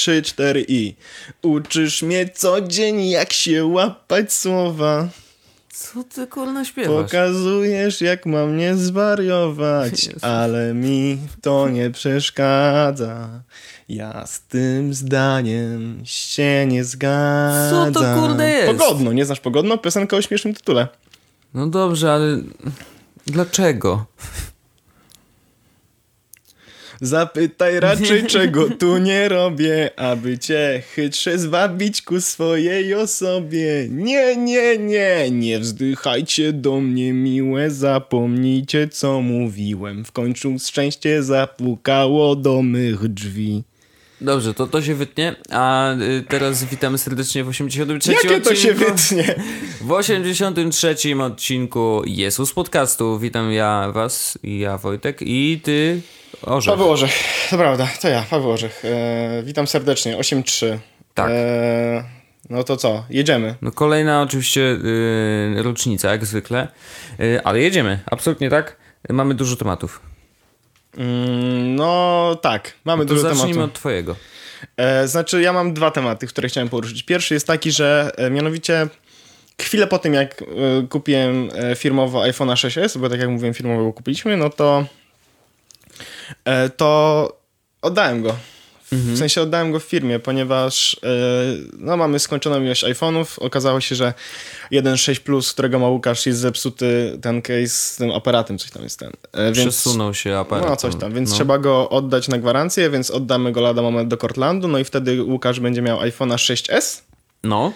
trzy, cztery i Uczysz mnie co dzień jak się łapać słowa Co ty kurna śpiewasz? Pokazujesz jak mam nie zwariować Jezus. Ale mi to nie przeszkadza Ja z tym zdaniem się nie zgadzam Co to kurde jest? Pogodno, nie znasz Pogodno? Piosenka o śmiesznym tytule No dobrze, ale dlaczego? Zapytaj raczej, czego tu nie robię, aby cię chytrze zwabić ku swojej osobie. Nie, nie, nie, nie wzdychajcie do mnie miłe, zapomnijcie co mówiłem. W końcu szczęście zapukało do mych drzwi. Dobrze, to to się wytnie, a y, teraz witamy serdecznie w 83 Jakie to się odcinku. wytnie? W 83 odcinku Jezus Podcastu. Witam ja was, ja Wojtek i ty Orzech. Paweł Orzech, to prawda, to ja, Paweł Orzech. E, witam serdecznie, 8-3. Tak. E, no to co, jedziemy. No kolejna oczywiście y, rocznica, jak zwykle, y, ale jedziemy, absolutnie tak. Mamy dużo tematów. Mm, no tak, mamy To dużo zacznijmy tematów. od twojego. E, znaczy, ja mam dwa tematy, które chciałem poruszyć. Pierwszy jest taki, że e, mianowicie chwilę po tym, jak e, kupiłem e, firmowo iPhone'a 6s, bo tak jak mówiłem, firmowo kupiliśmy, no to to oddałem go. W sensie oddałem go w firmie, ponieważ e, no, mamy skończoną ilość iPhone'ów. Okazało się, że jeden 6 Plus, którego ma Łukasz, jest zepsuty ten case z tym aparatem, coś tam jest ten. E, więc- Przesunął się aparat. no coś tam, więc no. trzeba go oddać na gwarancję, więc oddamy go lada moment do Cortlandu, no i wtedy Łukasz będzie miał iPhone'a 6s, No,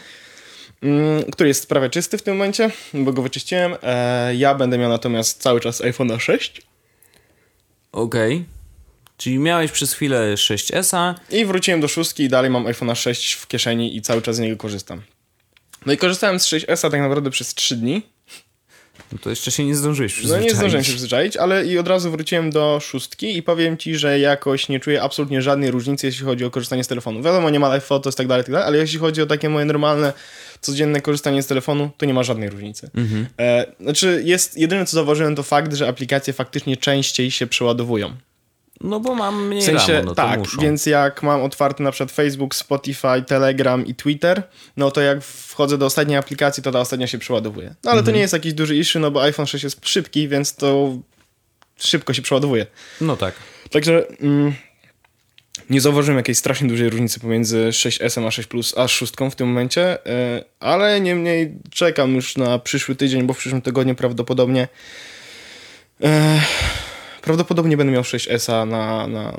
mm, który jest prawie czysty w tym momencie, bo go wyczyściłem. E, ja będę miał natomiast cały czas iPhone'a 6 okej. Czyli miałeś przez chwilę 6S-a, i wróciłem do szóstki i dalej mam iPhone'a 6 w kieszeni i cały czas z niego korzystam. No i korzystałem z 6s tak naprawdę przez 3 dni. no to jeszcze się nie zdążyłeś No przyzwyczaić. nie zdążyłem się przyzwyczaić, ale i od razu wróciłem do szóstki i powiem ci, że jakoś nie czuję absolutnie żadnej różnicy, jeśli chodzi o korzystanie z telefonu. Wiadomo, nie ma live photos i tak dalej, tak dalej, ale jeśli chodzi o takie moje normalne, codzienne korzystanie z telefonu, to nie ma żadnej różnicy. E, znaczy, jest, jedyne co zauważyłem to fakt, że aplikacje faktycznie częściej się przeładowują. No bo mam mniej W sensie, ramu, no tak, muszą. więc jak mam otwarty na przykład Facebook, Spotify, Telegram i Twitter, no to jak wchodzę do ostatniej aplikacji, to ta ostatnia się przeładowuje. No ale Mhm. to nie jest jakiś duży issue, no bo iPhone 6 jest szybki, więc to szybko się przeładowuje. No tak. Także mm, nie zauważyłem jakiejś strasznie dużej różnicy pomiędzy 6S a 6 Plus a 6 w tym momencie, e, ale niemniej czekam już na przyszły tydzień, bo w przyszłym tygodniu prawdopodobnie e, prawdopodobnie będę miał 6S na, na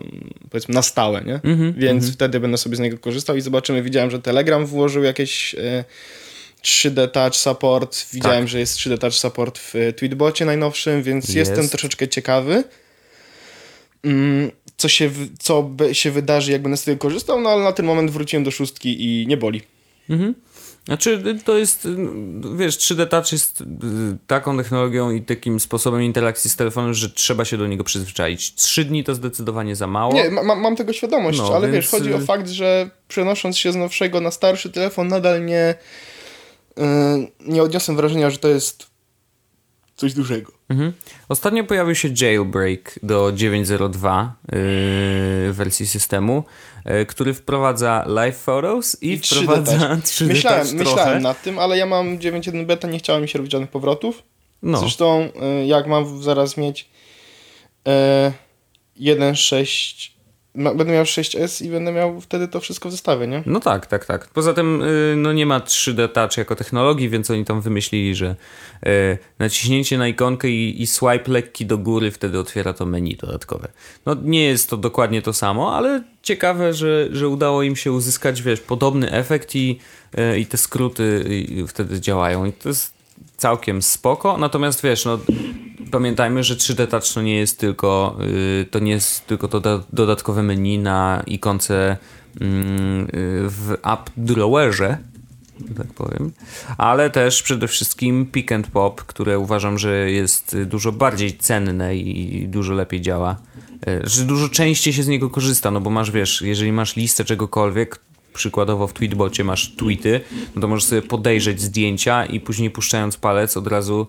powiedzmy na stałe, nie? Mhm, Więc wtedy będę sobie z niego korzystał i zobaczymy. Widziałem, że Telegram włożył jakieś e, 3D Touch Support. Widziałem, Tak. że jest 3D Touch Support w e, Tweetbocie najnowszym, więc Jest. jestem troszeczkę ciekawy. Mm, Co się, co się wydarzy, jak będę z tego korzystał, no ale na ten moment wróciłem do szóstki i nie boli. Mhm. Znaczy, to jest, wiesz, 3D Touch jest y, taką technologią i takim sposobem interakcji z telefonem, że trzeba się do niego przyzwyczaić. Trzy dni to zdecydowanie za mało. Nie, ma, ma- mam tego świadomość, No, ale więc, wiesz, chodzi o y- fakt, że przenosząc się z nowszego na starszy telefon, nadal nie, yy, nie odniosłem wrażenia, że to jest coś dużego. Mhm. Ostatnio pojawił się jailbreak do 9.02 yy, wersji systemu, yy, który wprowadza live photos i, 3D wprowadza Touch. 3D Myślałem, myślałem nad tym, ale ja mam 9.1 beta, nie chciało mi się robić żadnych powrotów. No, Zresztą y, jak mam zaraz mieć y, 1.6, ma- będę miał 6S i będę miał wtedy to wszystko w zestawie, nie? no tak, tak, tak. Poza tym yy, no nie ma 3D Touch jako technologii, więc oni tam wymyślili, że yy, naciśnięcie na ikonkę i, i swipe lekki do góry wtedy otwiera to menu dodatkowe. No nie jest to dokładnie to samo, ale ciekawe, że, że udało im się uzyskać, wiesz, podobny efekt i, yy, i te skróty yy, wtedy działają. I to jest całkiem spoko, natomiast wiesz, no pamiętajmy, że 3D Touch to nie jest tylko yy, to nie jest tylko to do, dodatkowe menu na ikonce mm, yy, w app drawerze, tak powiem, ale też przede wszystkim pick and pop, które uważam, że jest y, dużo bardziej cenne i dużo lepiej działa. Y, Że dużo częściej się z niego korzysta, no bo masz, wiesz, jeżeli masz listę czegokolwiek, przykładowo w Tweetbocie masz tweety, no to możesz sobie podejrzeć zdjęcia i później puszczając palec od razu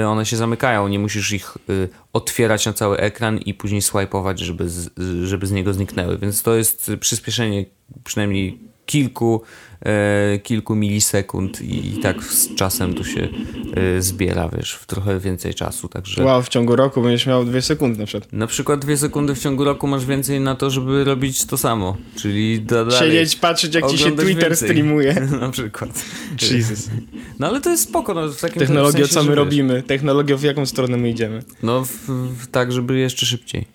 y, one się zamykają. Nie musisz ich y, otwierać na cały ekran i później swipeować, żeby z, żeby z niego zniknęły. Więc to jest przyspieszenie przynajmniej kilku e, kilku milisekund i, i, tak z czasem tu się e, zbiera, wiesz, w trochę więcej czasu, także... Wow, w ciągu roku będziesz miał dwie sekundy na przykład. Na przykład dwie sekundy w ciągu roku masz więcej na to, żeby robić to samo, czyli dalej Siedzieć, patrzeć jak ci się Twitter więcej. streamuje. na przykład. Jesus. No ale to jest spoko, no, w takim Technologia, sensie, co my wiesz, robimy? Technologia, w jaką stronę my idziemy? No, w, w, tak, żeby jeszcze szybciej.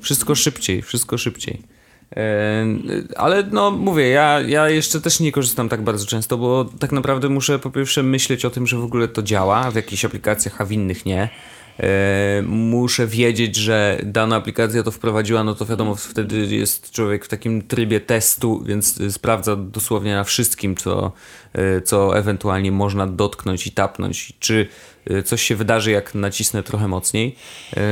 Wszystko szybciej, wszystko szybciej. Ale no mówię, ja, ja jeszcze też nie korzystam tak bardzo często, bo tak naprawdę muszę po pierwsze myśleć o tym, że w ogóle to działa w jakichś aplikacjach, a w innych nie. E, muszę wiedzieć, że dana aplikacja to wprowadziła, no to wiadomo, wtedy jest człowiek w takim trybie testu, więc sprawdza dosłownie na wszystkim, co, e, co ewentualnie można dotknąć i tapnąć. Czy e, coś się wydarzy, jak nacisnę trochę mocniej.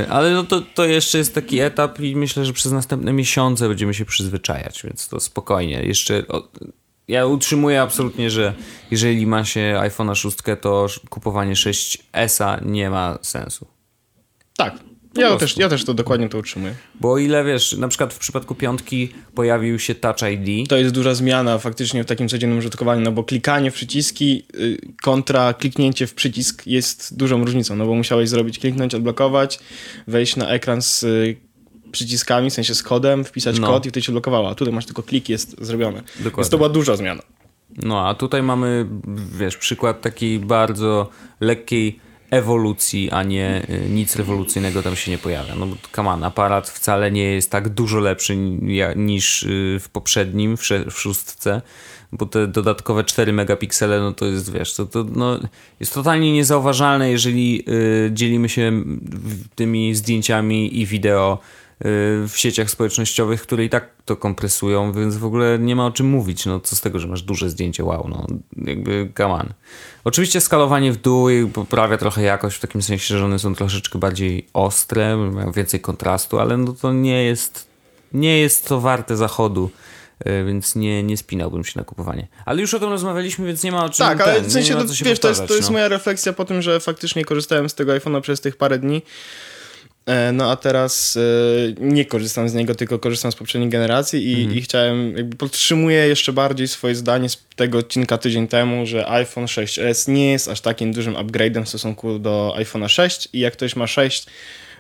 Ale no to, to jeszcze jest taki etap i myślę, że przez następne miesiące będziemy się przyzwyczajać, więc to spokojnie. Jeszcze ja utrzymuję absolutnie, że jeżeli ma się iPhone'a 6, to kupowanie 6S nie ma sensu. Tak. Ja też, ja też to dokładnie to utrzymuję. Bo o ile wiesz, na przykład w przypadku piątki pojawił się Touch ID. To jest duża zmiana faktycznie w takim codziennym użytkowaniu, no bo klikanie w przyciski y, kontra kliknięcie w przycisk jest dużą różnicą, no bo musiałeś zrobić kliknąć, odblokować, wejść na ekran z y, przyciskami, w sensie z kodem, wpisać No. kod i wtedy się blokowało, a tutaj masz tylko klik, jest zrobione. Dokładnie. Więc to była duża zmiana. No a tutaj mamy, wiesz, przykład takiej bardzo lekkiej ewolucji, a nie y, nic rewolucyjnego tam się nie pojawia. No bo come on, aparat wcale nie jest tak dużo lepszy niż y, w poprzednim, w, sze- w szóstce, bo te dodatkowe 4 megapiksele, no to jest, wiesz, to, to no, jest totalnie niezauważalne, jeżeli y, dzielimy się tymi zdjęciami i wideo w sieciach społecznościowych, które i tak to kompresują, więc w ogóle nie ma o czym mówić. No co z tego, że masz duże zdjęcie, wow, no jakby come on. Oczywiście skalowanie w dół poprawia trochę jakość w takim sensie, że one są troszeczkę bardziej ostre, mają więcej kontrastu, ale no to nie jest, nie jest to warte zachodu. y, Więc nie, nie spinałbym się na kupowanie. Ale już o tym rozmawialiśmy, więc nie ma o czym Tak, ale ten, w sensie, nie to, się wiesz, to jest, to jest no. moja refleksja po tym, że faktycznie korzystałem z tego iPhone'a przez tych parę dni. E, No a teraz e, nie korzystam z niego, tylko korzystam z poprzedniej generacji i, Mhm. i chciałem, jakby podtrzymuję jeszcze bardziej swoje zdanie z tego odcinka tydzień temu, że iPhone 6s nie jest aż takim dużym upgrade'em w stosunku do iPhone'a 6 i jak ktoś ma 6,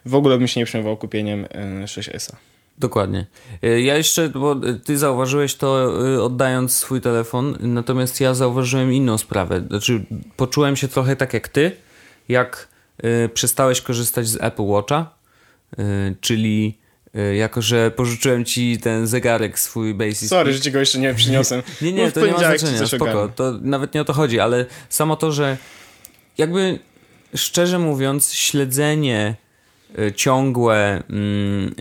w ogóle bym się nie przejmował kupieniem e, 6s. Dokładnie. Ja jeszcze, bo ty zauważyłeś to oddając swój telefon, natomiast ja zauważyłem inną sprawę. Znaczy, poczułem się trochę tak jak ty, jak przestałeś korzystać z Apple Watcha, czyli y, jako, że pożyczyłem ci ten zegarek swój Basic. Sorry, że ci go jeszcze nie przyniosłem. Nie, nie, to nie ma znaczenia, spoko, to nawet nie o to chodzi, ale samo to, że jakby szczerze mówiąc, śledzenie y, ciągłe mm,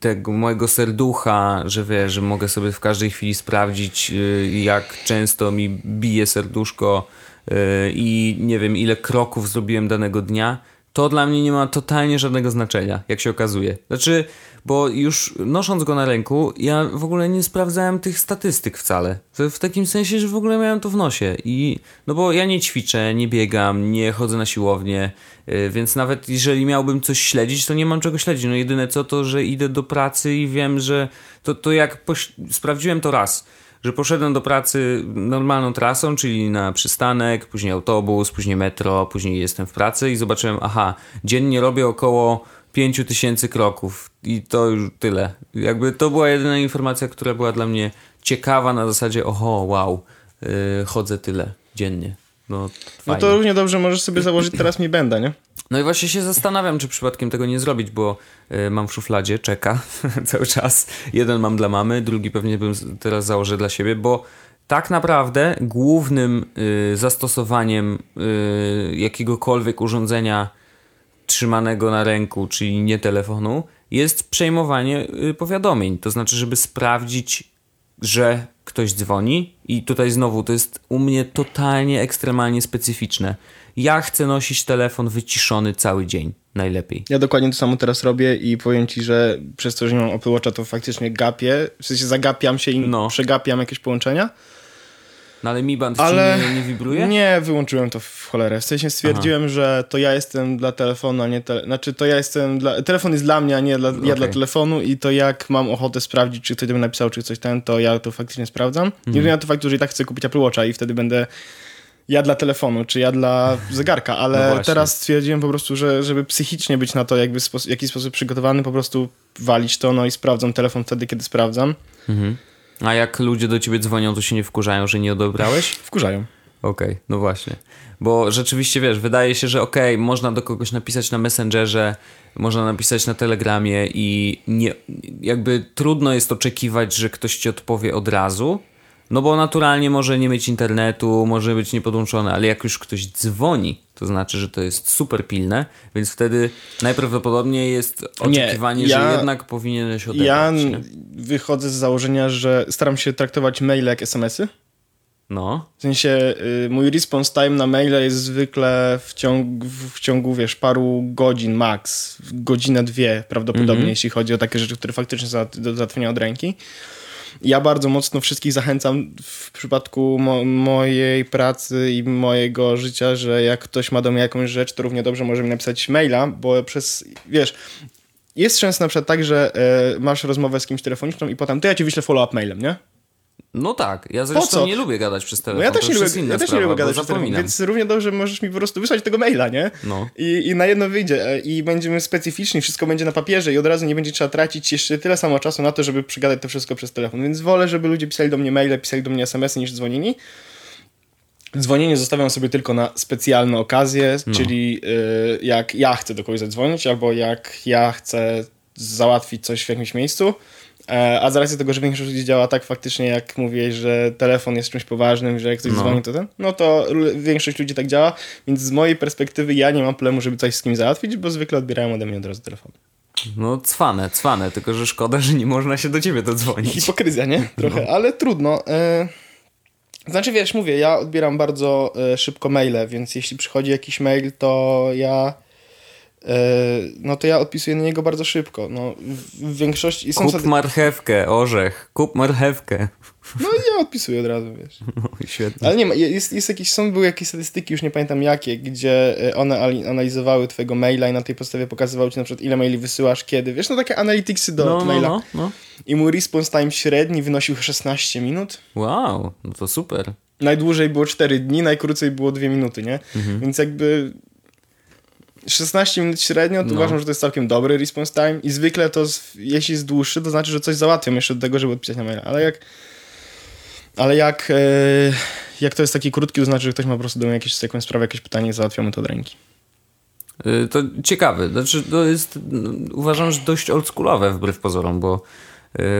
tego mojego serducha, że wiesz, że mogę sobie w każdej chwili sprawdzić, jak często mi bije serduszko i nie wiem, ile kroków zrobiłem danego dnia, to dla mnie nie ma totalnie żadnego znaczenia, jak się okazuje. Znaczy, bo już nosząc go na ręku, ja w ogóle nie sprawdzałem tych statystyk wcale. W, w takim sensie, że w ogóle miałem to w nosie. I, no bo ja nie ćwiczę, nie biegam, nie chodzę na siłownię, yy, więc nawet jeżeli miałbym coś śledzić, to nie mam czego śledzić. No jedyne co to, że idę do pracy i wiem, że to, to jak poś- sprawdziłem to raz że poszedłem do pracy normalną trasą, czyli na przystanek, później autobus, później metro, później jestem w pracy i zobaczyłem, aha, dziennie robię około 5000 kroków i to już tyle. Jakby to była jedyna informacja, która była dla mnie ciekawa na zasadzie, oho, wow, yy, chodzę tyle dziennie. No, No fajnie. to równie dobrze możesz sobie założyć teraz mi benda, nie? No i właśnie się zastanawiam, czy przypadkiem tego nie zrobić, bo y, mam w szufladzie, czeka cały czas. Jeden mam dla mamy, drugi pewnie bym teraz założę dla siebie, bo tak naprawdę głównym y, zastosowaniem y, jakiegokolwiek urządzenia trzymanego na ręku, czyli nie telefonu, jest przejmowanie y, powiadomień. To znaczy, żeby sprawdzić że ktoś dzwoni i tutaj znowu to jest u mnie totalnie ekstremalnie specyficzne. Ja chcę nosić telefon wyciszony cały dzień, najlepiej. Ja dokładnie to samo teraz robię i powiem ci, że przez to, że nie mam Apple Watcha, to faktycznie gapię, w sensie zagapiam się i No. przegapiam jakieś połączenia. No ale Mi Band Ale nie, nie wibruje? Nie, wyłączyłem to w cholerę. W sensie stwierdziłem, że to ja jestem dla telefonu, a nie tele... Znaczy to ja jestem dla... Telefon jest dla mnie, a nie dla... ja dla telefonu i to jak mam ochotę sprawdzić, czy ktoś do mnie napisał, czy coś ten, to ja to faktycznie sprawdzam. Mhm. Nie na to faktu, że i tak chcę kupić Apple Watcha i wtedy będę ja dla telefonu, czy ja dla zegarka, No ale właśnie. teraz stwierdziłem po prostu, że żeby psychicznie być na to jakby w jakiś sposób przygotowany, po prostu walić to, no i sprawdzam telefon wtedy, kiedy sprawdzam. A jak ludzie do ciebie dzwonią, to się nie wkurzają, że nie odebrałeś? Wkurzają. Okej, no właśnie. Bo rzeczywiście, wiesz, wydaje się, że okej, można do kogoś napisać na Messengerze, można napisać na Telegramie i nie, jakby trudno jest oczekiwać, że ktoś ci odpowie od razu, no bo naturalnie może nie mieć internetu, może być niepodłączony, ale jak już ktoś dzwoni, to znaczy, że to jest super pilne, więc wtedy najprawdopodobniej jest oczekiwanie, ja- że jednak powinieneś odebrać. Ja nie? wychodzę z założenia, że staram się traktować maile jak SMS-y. No, W sensie y, mój response time na maile jest zwykle w ciągu, w ciągu, wiesz, paru godzin max, godzinę, dwie prawdopodobnie, jeśli chodzi o takie rzeczy, które faktycznie załatwienia od ręki. Ja bardzo mocno wszystkich zachęcam w przypadku mo- mojej pracy i mojego życia, że jak ktoś ma do mnie jakąś rzecz, to równie dobrze może mi napisać maila, bo przez, wiesz, jest często na przykład tak, że e, masz rozmowę z kimś telefoniczną i potem to ja ci wyślę follow-up mailem, nie? No tak. Ja zresztą co? nie lubię gadać przez telefon. No ja też, nie lubię, ja też nie sprawa, lubię gadać przez telefon, więc równie dobrze możesz mi po prostu wysłać tego maila, nie? No. I, I na jedno wyjdzie e, i będziemy specyficzni, wszystko będzie na papierze i od razu nie będzie trzeba tracić jeszcze tyle samo czasu na to, żeby przegadać to wszystko przez telefon. Więc wolę, żeby ludzie pisali do mnie maile, pisali do mnie SMS-y niż dzwonili. Dzwonienie zostawiam sobie tylko na specjalne okazje, No. czyli y, jak ja chcę do kogoś zadzwonić, albo jak ja chcę załatwić coś w jakimś miejscu. E, A z racji tego, że większość ludzi działa tak faktycznie, jak mówiłeś, że telefon jest czymś poważnym, że jak ktoś No. dzwoni, to ten, no to większość ludzi tak działa, więc z mojej perspektywy ja nie mam problemu, żeby coś z kim załatwić, bo zwykle odbierają ode mnie od razu telefon. No cwane, cwane, tylko że szkoda, że nie można się do ciebie dodzwonić. Hipokryzja, nie? Trochę, ale trudno. E, Znaczy, wiesz, mówię, ja odbieram bardzo e, szybko maile, więc jeśli przychodzi jakiś mail, to ja no to ja odpisuję na niego bardzo szybko. No, w, większości... Są Kup marchewkę, orzech, kup marchewkę. No i ja odpisuję od razu, wiesz. No, świetnie. Ale nie ma, jest, jest jakieś, są były jakieś statystyki, już nie pamiętam jakie, gdzie e, one ali- analizowały twojego maila i na tej podstawie pokazywały ci na przykład ile maili wysyłasz, kiedy, wiesz, no takie analyticsy do No, no, maila. no, no. I mój response time średni wynosił 16 minut. Wow, no to super. Najdłużej było 4 dni, najkrócej było 2 minuty, nie? Mhm. Więc jakby 16 minut średnio, to No. uważam, że to jest całkiem dobry response time i zwykle to, jeśli jest dłuższy, to znaczy, że coś załatwiam jeszcze do tego, żeby odpisać na maila. Ale jak ale jak, e, jak to jest taki krótki, to znaczy, że ktoś ma po prostu do mnie jakieś, jakąś sprawę, jakieś pytanie załatwiamy to od ręki. Y, To ciekawe, znaczy to jest, uważam, że dość oldschoolowe wbrew pozorom, bo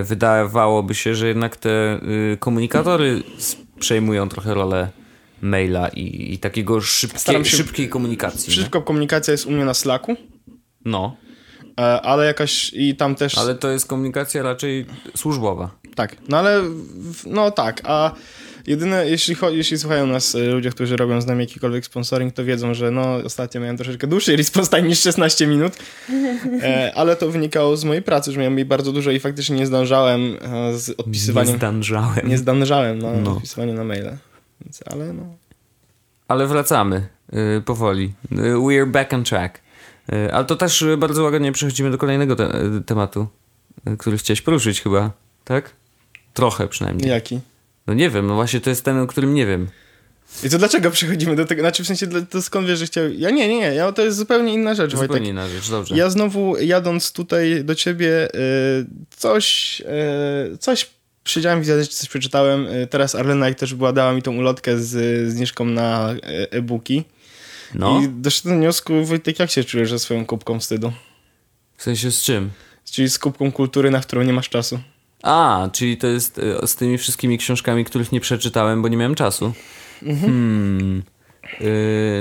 y, wydawałoby się, że jednak te komunikatory przejmują trochę rolę maila i, i takiego szybkie, szybkiej komunikacji. nie? Szybko komunikacja jest u mnie na Slacku, No, e, ale jakaś i tam też... ale to jest komunikacja raczej służbowa. Tak, no ale no tak, a jedyne, jeśli, jeśli słuchają nas y, ludzie, którzy robią z nami jakikolwiek sponsoring, to wiedzą, że no ostatnio miałem troszeczkę dłuższy response time niż 16 minut, e, ale to wynikało z mojej pracy, że miałem jej bardzo dużo i faktycznie nie zdążałem e, z Nie odpisywaniem, zdanżałem. nie zdążałem na No. odpisywanie na maile, więc ale no... Ale wracamy y, powoli. Y, we're back on track. Y, ale to też bardzo łagodnie przechodzimy do kolejnego te y, tematu, y, który chciałeś poruszyć chyba, tak? Trochę przynajmniej. Jaki? No nie wiem, no właśnie to jest ten, o którym nie wiem. I to dlaczego przechodzimy do tego? Znaczy w sensie, to skąd wiesz, że chciał... Ja nie, nie, nie, ja, to jest zupełnie inna rzecz, Wojtek. Zupełnie inna rzecz, dobrze. Ja znowu jadąc tutaj do ciebie, y, coś, y, coś siedziałem gazecie, coś przeczytałem. Y, Teraz Arlena też była, dała mi tą ulotkę z zniżką na y, e-booki. No, I doszedłem do wniosku, Wojtek, jak się czujesz ze swoją kubką wstydu? w sensie z czym? Czyli z kubką kultury, na którą nie masz czasu. A, czyli to jest y, z tymi wszystkimi książkami, których nie przeczytałem, bo nie miałem czasu. Hmm. Yy,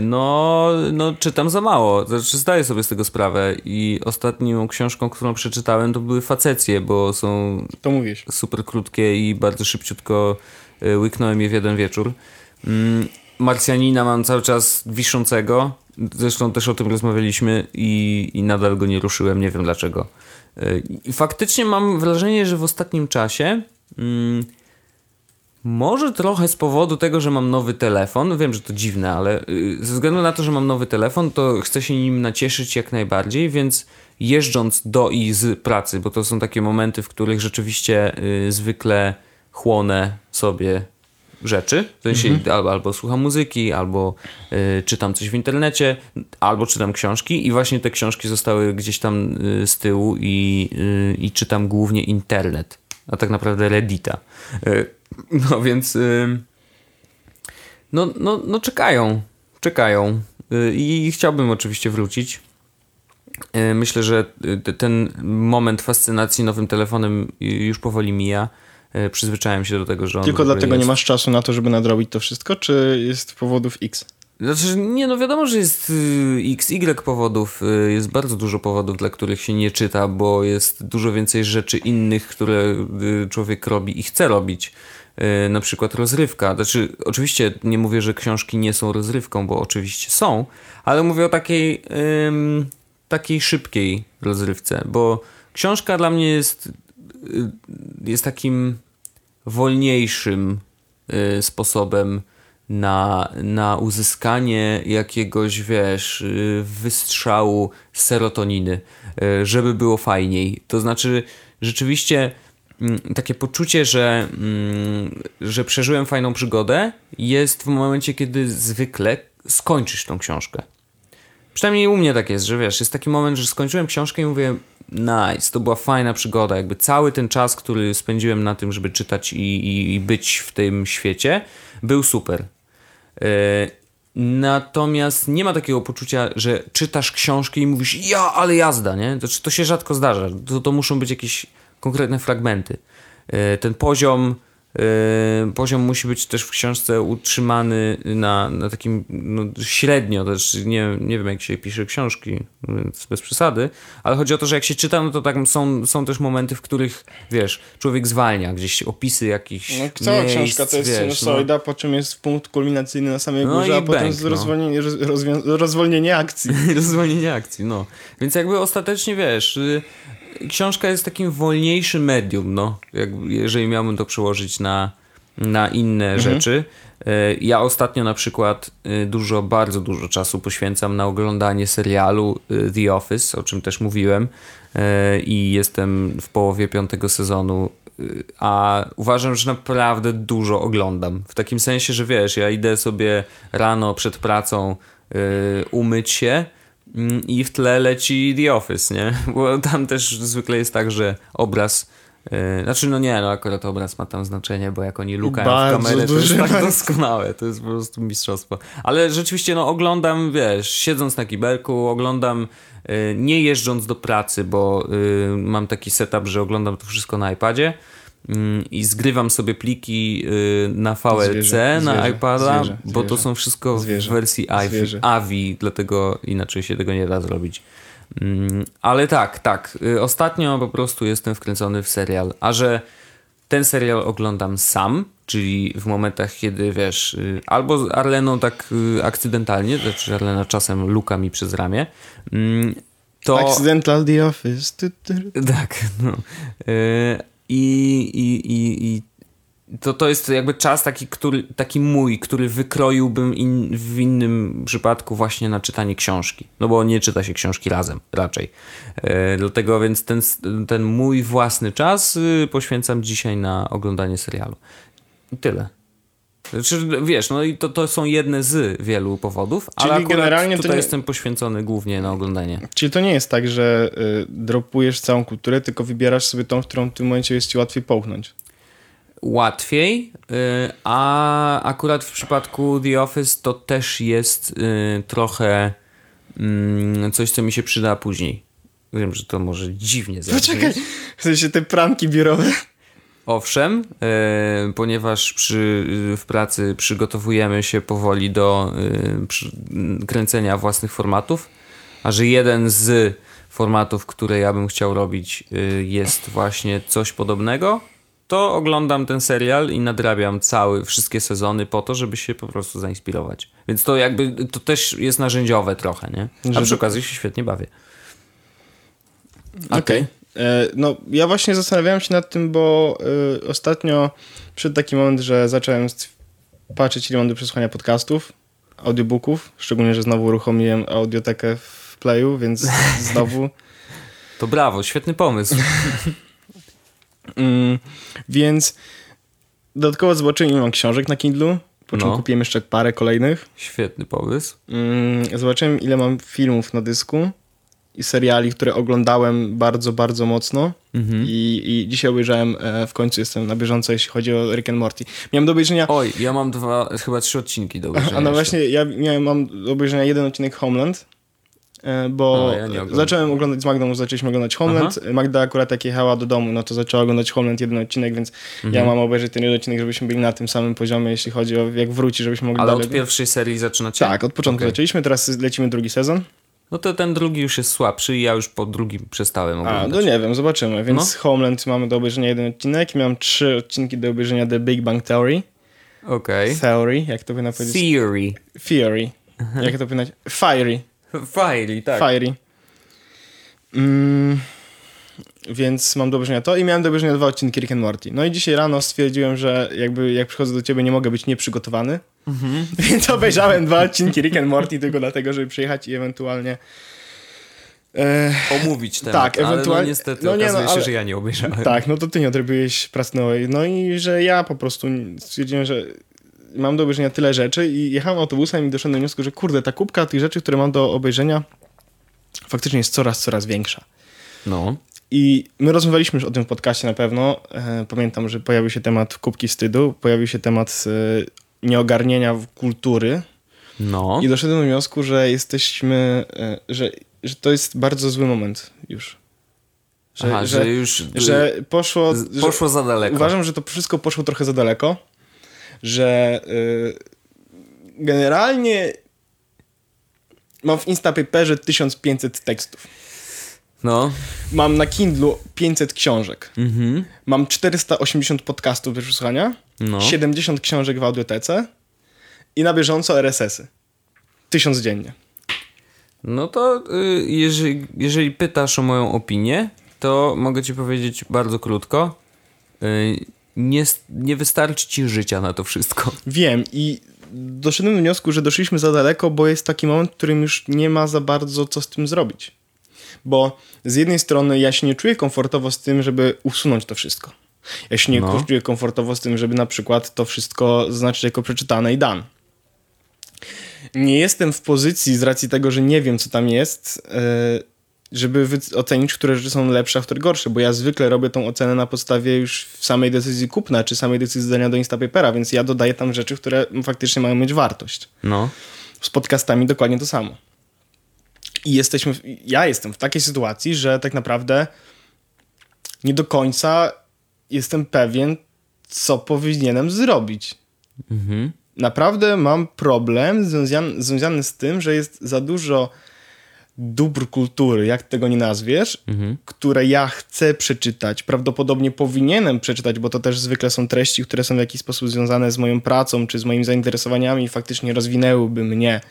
no, no, czytam za mało. Znaczy, zdaję sobie z tego sprawę. I ostatnią książką, którą przeczytałem, to były facecje, bo są To mówisz. super krótkie i bardzo szybciutko y, łyknąłem je w jeden wieczór. Mm, Marsjanina mam cały czas wiszącego. Zresztą też o tym rozmawialiśmy i, i nadal go nie ruszyłem. Nie wiem dlaczego. Y, I faktycznie mam wrażenie, że w ostatnim czasie. Mm, może trochę z powodu tego, że mam nowy telefon. Wiem, że to dziwne, ale y, ze względu na to, że mam nowy telefon, to chcę się nim nacieszyć jak najbardziej, więc jeżdżąc do i z pracy, bo to są takie momenty, w których rzeczywiście y, zwykle chłonę sobie rzeczy. W sensie albo, albo słucham muzyki, albo y, czytam coś w internecie, albo czytam książki i właśnie te książki zostały gdzieś tam y, z tyłu i, y, i czytam głównie internet, a tak naprawdę Reddita. Y, no więc y, no, no, no czekają, czekają y, i chciałbym oczywiście wrócić. Myślę, że ten moment fascynacji nowym telefonem już powoli mija. Przyzwyczaiłem się do tego, że on Tylko dlatego jest. nie masz czasu na to, żeby nadrobić to wszystko, czy jest powodów X? Znaczy, nie, no wiadomo, że jest y, XY powodów, y, jest bardzo dużo powodów, dla których się nie czyta, bo jest dużo więcej rzeczy innych, które y, człowiek robi i chce robić. Y, Na przykład rozrywka. Znaczy, oczywiście nie mówię, że książki nie są rozrywką, bo oczywiście są, ale mówię o takiej, takiej szybkiej rozrywce, bo książka dla mnie jest, y, jest takim wolniejszym y, sposobem na, na uzyskanie jakiegoś, wiesz, y, wystrzału serotoniny, y, żeby było fajniej. To znaczy, rzeczywiście mm, takie poczucie, że, mm, że przeżyłem fajną przygodę jest w momencie, kiedy zwykle skończysz tą książkę. Przynajmniej u mnie tak jest, że wiesz, jest taki moment, że skończyłem książkę i mówię, nice, to była fajna przygoda. Jakby cały ten czas, który spędziłem na tym, żeby czytać i, i, i być w tym świecie, był super. Yy, natomiast nie ma takiego poczucia, że czytasz książkę i mówisz, ja, ale jazda, nie? To, to się rzadko zdarza. To, to muszą być jakieś konkretne fragmenty. Yy, ten poziom poziom musi być też w książce utrzymany na, na takim no, średnio, też nie, nie wiem jak się pisze książki, więc bez przesady, ale chodzi o to, że jak się czyta, no to tak są, są też momenty, w których, wiesz, człowiek zwalnia, gdzieś opisy jakichś No, cała miejsc, książka to jest wiesz, sinusoida, po czym jest punkt kulminacyjny na samej No górze, i a potem z no. rozwolnienie, roz, rozwią- rozwolnienie akcji. Rozwolnienie akcji, no. Więc jakby ostatecznie, wiesz, y, książka jest takim wolniejszym medium, no. Jak, jeżeli miałbym to przełożyć na, na inne rzeczy. Y, Ja ostatnio na przykład y, dużo, bardzo dużo czasu poświęcam na oglądanie serialu y, The Office, o czym też mówiłem i jestem w połowie piątego sezonu a uważam, że naprawdę dużo oglądam. W takim sensie, że wiesz, ja idę sobie rano przed pracą umyć się i w tle leci The Office, nie? Bo tam też zwykle jest tak, że obraz y, znaczy, no nie, no akurat obraz ma tam znaczenie, bo jak oni lukają w kamerę, to jest tak doskonałe, to jest po prostu mistrzostwo. Ale rzeczywiście, no oglądam, wiesz, siedząc na kibelku, oglądam y, nie jeżdżąc do pracy, bo y, mam taki setup, że oglądam to wszystko na iPadzie i zgrywam sobie pliki y, na VLC, Zwierzę, na zwierzę, iPada, zwierzę, bo to są wszystko w wersji AVI, dlatego inaczej się tego nie da zrobić. Mm, Ale tak, tak. y, Ostatnio po prostu jestem wkręcony w serial, a że ten serial oglądam sam, czyli w momentach, kiedy wiesz, y, albo z Arleną tak akcydentalnie, znaczy Arlena czasem luka mi przez ramię, mm, to... Accidental The Office. Tak, no. I, i, i, i to, to jest jakby czas taki, który, taki mój, który wykroiłbym in, w innym przypadku właśnie na czytanie książki. No bo nie czyta się książki razem raczej. E, dlatego więc ten, ten mój własny czas y, poświęcam dzisiaj na oglądanie serialu. I tyle. Znaczy, wiesz, no i to, to są jedne z wielu powodów, ale Czyli akurat generalnie to tutaj nie- jestem poświęcony głównie na oglądanie. Czyli to nie jest tak, że y, dropujesz całą kulturę, tylko wybierasz sobie tą, którą w tym momencie jest ci łatwiej połknąć. łatwiej, y, a akurat w przypadku The Office to też jest y, trochę mm, coś, co mi się przyda później. Wiem, że to może dziwnie zabrzmieć. Poczekaj, w sensie te pranki biurowe. Owszem, e, ponieważ przy, w pracy przygotowujemy się powoli do e, przy, kręcenia własnych formatów, a że jeden z formatów, które ja bym chciał robić e, jest właśnie coś podobnego, to oglądam ten serial i nadrabiam cały, wszystkie sezony po to, żeby się po prostu zainspirować. Więc to jakby, to też jest narzędziowe trochę, nie? A Żeby- przy okazji się świetnie bawię. Okej. E, No, ja właśnie zastanawiałem się nad tym, bo y, ostatnio przyszedł taki moment, że zacząłem patrzeć, ile mam do przesłuchania podcastów, audiobooków, szczególnie, że znowu uruchomiłem audiotekę w Playu, więc znowu. To brawo, świetny pomysł. Mm, więc dodatkowo zobaczyłem, ile mam książek na Kindle, po czym No. kupiłem jeszcze parę kolejnych. Świetny pomysł. Mm, zobaczyłem, ile mam filmów na dysku i seriali, które oglądałem bardzo, bardzo mocno. Mhm. I, I dzisiaj obejrzałem, e, w końcu jestem na bieżąco, jeśli chodzi o Rick and Morty. Miałem do obejrzenia. Oj, ja mam dwa, chyba trzy odcinki do obejrzenia. A no jeszcze. właśnie, ja miałem, mam do obejrzenia jeden odcinek Homeland, e, bo A, ja zacząłem oglądać z Magdą, zaczęliśmy oglądać Homeland. Magda akurat jak jechała do domu, no to zaczęła oglądać Homeland jeden odcinek, więc Mhm. ja mam obejrzeć ten jeden odcinek, żebyśmy byli na tym samym poziomie, jeśli chodzi o jak wróci, żebyśmy mogli Ale dalej... od pierwszej serii zaczynacie? Tak, od początku Okej. zaczęliśmy, teraz lecimy drugi sezon. No to ten drugi już jest słabszy i ja już po drugim przestałem A, oglądać. no nie wiem, zobaczymy. Więc No. Homeland mamy do obejrzenia jeden odcinek, miałem trzy odcinki do obejrzenia The Big Bang Theory. Okej. Theory, jak to powinno powiedzieć? Theory. Theory. Jak to powinno Fiery. Fiery, tak. Fiery. Mm, więc mam do obejrzenia to i miałem do obejrzenia dwa odcinki Rick and Morty. No i dzisiaj rano stwierdziłem, że jakby jak przychodzę do ciebie nie mogę być nieprzygotowany. Więc obejrzałem dwa odcinki Rick and Morty tylko dlatego, żeby przyjechać i ewentualnie... E, Omówić temat, Tak, ale ewentualnie- no niestety no nie, no, okazuje się, ale- że ja nie obejrzałem. tak, no to ty nie odrobiłeś pracy domowej. No i że ja po prostu stwierdziłem, że mam do obejrzenia tyle rzeczy i jechałem autobusem i doszedłem do wniosku, że kurde, ta kubka tych rzeczy, które mam do obejrzenia faktycznie jest coraz, coraz większa. No. I my rozmawialiśmy już o tym w podcaście na pewno. E, Pamiętam, że pojawił się temat kubki wstydu, pojawił się temat e, nieogarnienia kultury No. i doszedłem do wniosku, że jesteśmy, e, że, że to jest bardzo zły moment już. Że, Aha, że, już że poszło, z- że, poszło za daleko. Uważam, że to wszystko poszło trochę za daleko, że y, generalnie mam w Instapaperze 1500 tekstów. No. Mam na Kindlu 500 książek. Mhm. Mam 480 podcastów do przesłuchania, No. 70 książek w audiotece i na bieżąco RSS-y. Tysiąc dziennie. No to y, jeżeli, jeżeli pytasz o moją opinię, to mogę ci powiedzieć bardzo krótko. Y, nie, nie wystarczy ci życia na to wszystko. Wiem i doszedłem do wniosku, że doszliśmy za daleko, bo jest taki moment, w którym już nie ma za bardzo co z tym zrobić. Bo z jednej strony ja się nie czuję komfortowo z tym, żeby usunąć to wszystko. Ja się nie No. czuję komfortowo z tym, żeby na przykład to wszystko zaznaczyć jako przeczytane i dan. Nie jestem w pozycji z racji tego, że nie wiem, co tam jest, e, żeby ocenić, które rzeczy są lepsze, a które gorsze, bo ja zwykle robię tą ocenę na podstawie już samej decyzji kupna, czy samej decyzji zdania do Instapapera, więc ja dodaję tam rzeczy, które faktycznie mają mieć wartość. No. Z podcastami dokładnie to samo. I jesteśmy, w- ja jestem w takiej sytuacji, że tak naprawdę nie do końca jestem pewien, co powinienem zrobić. Mhm. Naprawdę mam problem związany, związany z tym, że jest za dużo dóbr kultury, jak tego nie nazwiesz, które ja chcę przeczytać. Prawdopodobnie powinienem przeczytać, bo to też zwykle są treści, które są w jakiś sposób związane z moją pracą, czy z moimi zainteresowaniami i faktycznie rozwinęłyby mnie,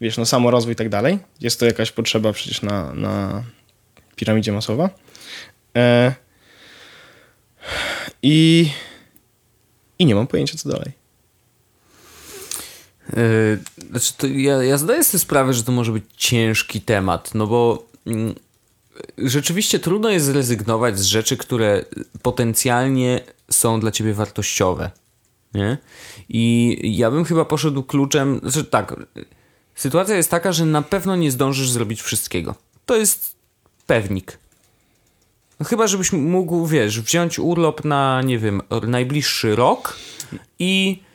wiesz, no samorozwój i tak dalej. Jest to jakaś potrzeba przecież na, na piramidzie Masłowa. E, i, I nie mam pojęcia, co dalej. Yy, znaczy to ja, ja zdaję sobie sprawę, że to może być ciężki temat, no bo mm, rzeczywiście trudno jest zrezygnować z rzeczy, które potencjalnie są dla ciebie wartościowe. Nie? I ja bym chyba poszedł kluczem. Znaczy tak, sytuacja jest taka, że na pewno nie zdążysz zrobić wszystkiego. To jest pewnik. No chyba, żebyś mógł, wiesz, wziąć urlop na, nie wiem, najbliższy rok i, yy,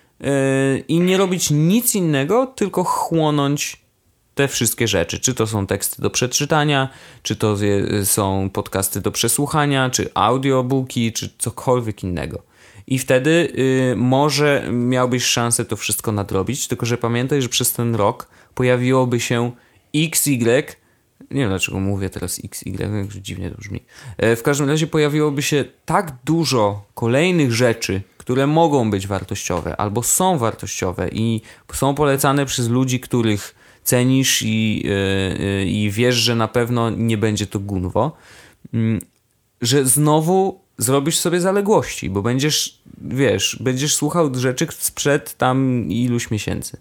i nie robić nic innego, tylko chłonąć te wszystkie rzeczy. Czy to są teksty do przeczytania, czy to są podcasty do przesłuchania, czy audiobooki, czy cokolwiek innego. I wtedy y, może miałbyś szansę to wszystko nadrobić, tylko że pamiętaj, że przez ten rok pojawiłoby się XY. Nie wiem dlaczego mówię teraz XY, dziwnie to brzmi. E, W każdym razie pojawiłoby się tak dużo kolejnych rzeczy, które mogą być wartościowe albo są wartościowe i są polecane przez ludzi, których cenisz i, e, e, i wiesz, że na pewno nie będzie to gunwo, mm, że znowu zrobisz sobie zaległości, bo będziesz, wiesz, będziesz słuchał rzeczy sprzed tam iluś miesięcy.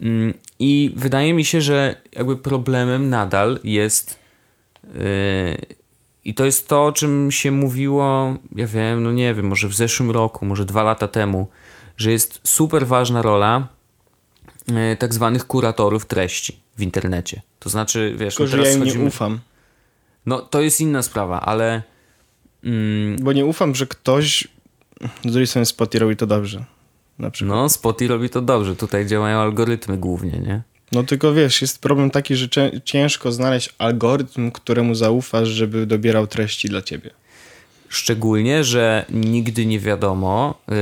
Mm, I wydaje mi się, że jakby problemem nadal jest yy, i to jest to, o czym się mówiło, ja wiem, no nie wiem, może w zeszłym roku, może dwa lata temu, że jest super ważna rola yy, tak zwanych kuratorów treści w internecie. To znaczy, wiesz, Tylko, no że ja teraz im nie schodzimy- ufam. No to jest inna sprawa, ale mm, Bo nie ufam, że ktoś z drugiej strony Spotify robi to dobrze. Na przykład. no Spotify robi to dobrze. Tutaj działają algorytmy głównie, nie? No tylko wiesz, jest problem taki, że ciężko znaleźć algorytm, któremu zaufasz, żeby dobierał treści dla ciebie. Szczególnie, że nigdy nie wiadomo, yy,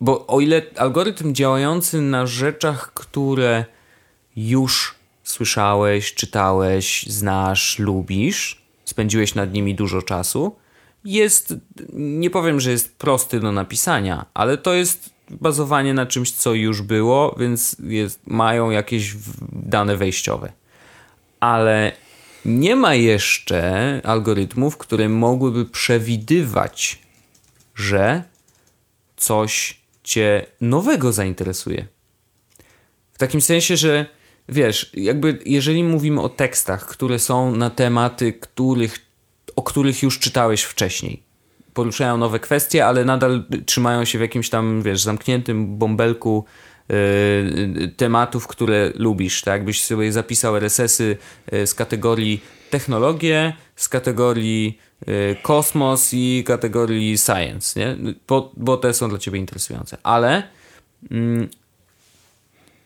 bo o ile algorytm działający na rzeczach, które już słyszałeś, czytałeś, znasz, lubisz, spędziłeś nad nimi dużo czasu, jest, nie powiem, że jest prosty do napisania, ale to jest bazowanie na czymś, co już było, więc jest, mają jakieś dane wejściowe ale nie ma jeszcze algorytmów, które mogłyby przewidywać, że coś cię nowego zainteresuje. W takim sensie, że wiesz, jakby jeżeli mówimy o tekstach, które są na tematy, których, o których już czytałeś wcześniej, poruszają nowe kwestie, ale nadal trzymają się w jakimś tam, wiesz, zamkniętym bąbelku yy, tematów, które lubisz. Tak jakbyś sobie zapisał RSS-y yy, z kategorii technologie, z kategorii yy, kosmos i kategorii science, nie? Bo, bo te są dla ciebie interesujące. Ale mm,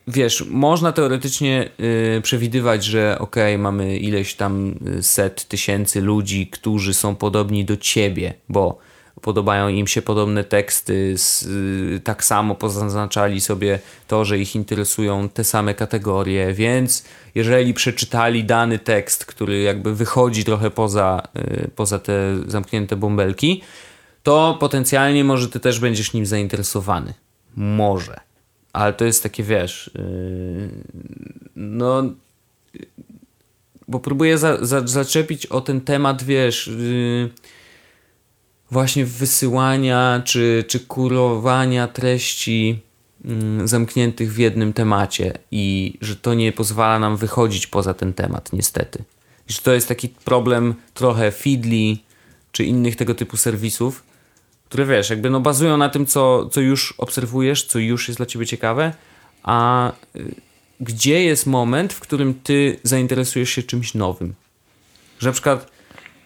wiesz, można teoretycznie y, przewidywać, że okej, mamy ileś tam y, set tysięcy ludzi, którzy są podobni do ciebie, bo podobają im się podobne teksty, s- y, tak samo pozaznaczali sobie to, że ich interesują te same kategorie, więc jeżeli przeczytali dany tekst, który jakby wychodzi trochę poza, y, poza te zamknięte bąbelki, to potencjalnie może ty też będziesz nim zainteresowany. Może. Ale to jest takie, wiesz, yy, no, yy, bo próbuję za, za, zaczepić o ten temat, wiesz, yy, właśnie wysyłania czy, czy kurowania treści mm, zamkniętych w jednym temacie i że to nie pozwala nam wychodzić poza ten temat, niestety. I że to jest taki problem trochę Feedly czy innych tego typu serwisów, które wiesz, jakby no bazują na tym, co, co już obserwujesz, co już jest dla ciebie ciekawe, a y, gdzie jest moment, w którym ty zainteresujesz się czymś nowym? Że na przykład,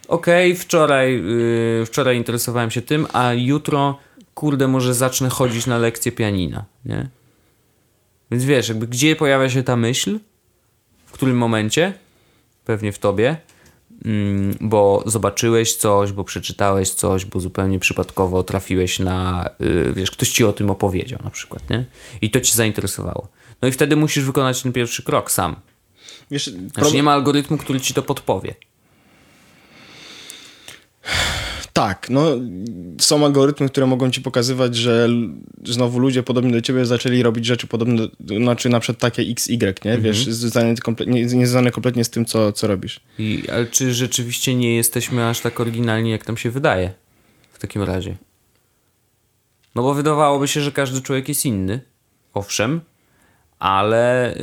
okej, wczoraj, yy, wczoraj interesowałem się tym, a jutro, kurde, może zacznę chodzić na lekcję pianina, nie? Więc wiesz, jakby gdzie pojawia się ta myśl, w którym momencie, pewnie w tobie, bo zobaczyłeś coś, bo przeczytałeś coś, bo zupełnie przypadkowo trafiłeś na, y, wiesz, ktoś ci o tym opowiedział na przykład, nie? I to cię zainteresowało. No i wtedy musisz wykonać ten pierwszy krok sam. Wiesz, Znaczy nie ma algorytmu, który ci to podpowie. Tak, no są algorytmy, które mogą ci pokazywać, że znowu ludzie podobni do ciebie zaczęli robić rzeczy podobne, do, znaczy na przykład takie XY, nie? Wiesz, związane kompletnie, kompletnie z tym, co, co robisz. I, ale czy rzeczywiście nie jesteśmy aż tak oryginalni, jak nam się wydaje w takim razie? No bo wydawałoby się, że każdy człowiek jest inny, owszem, ale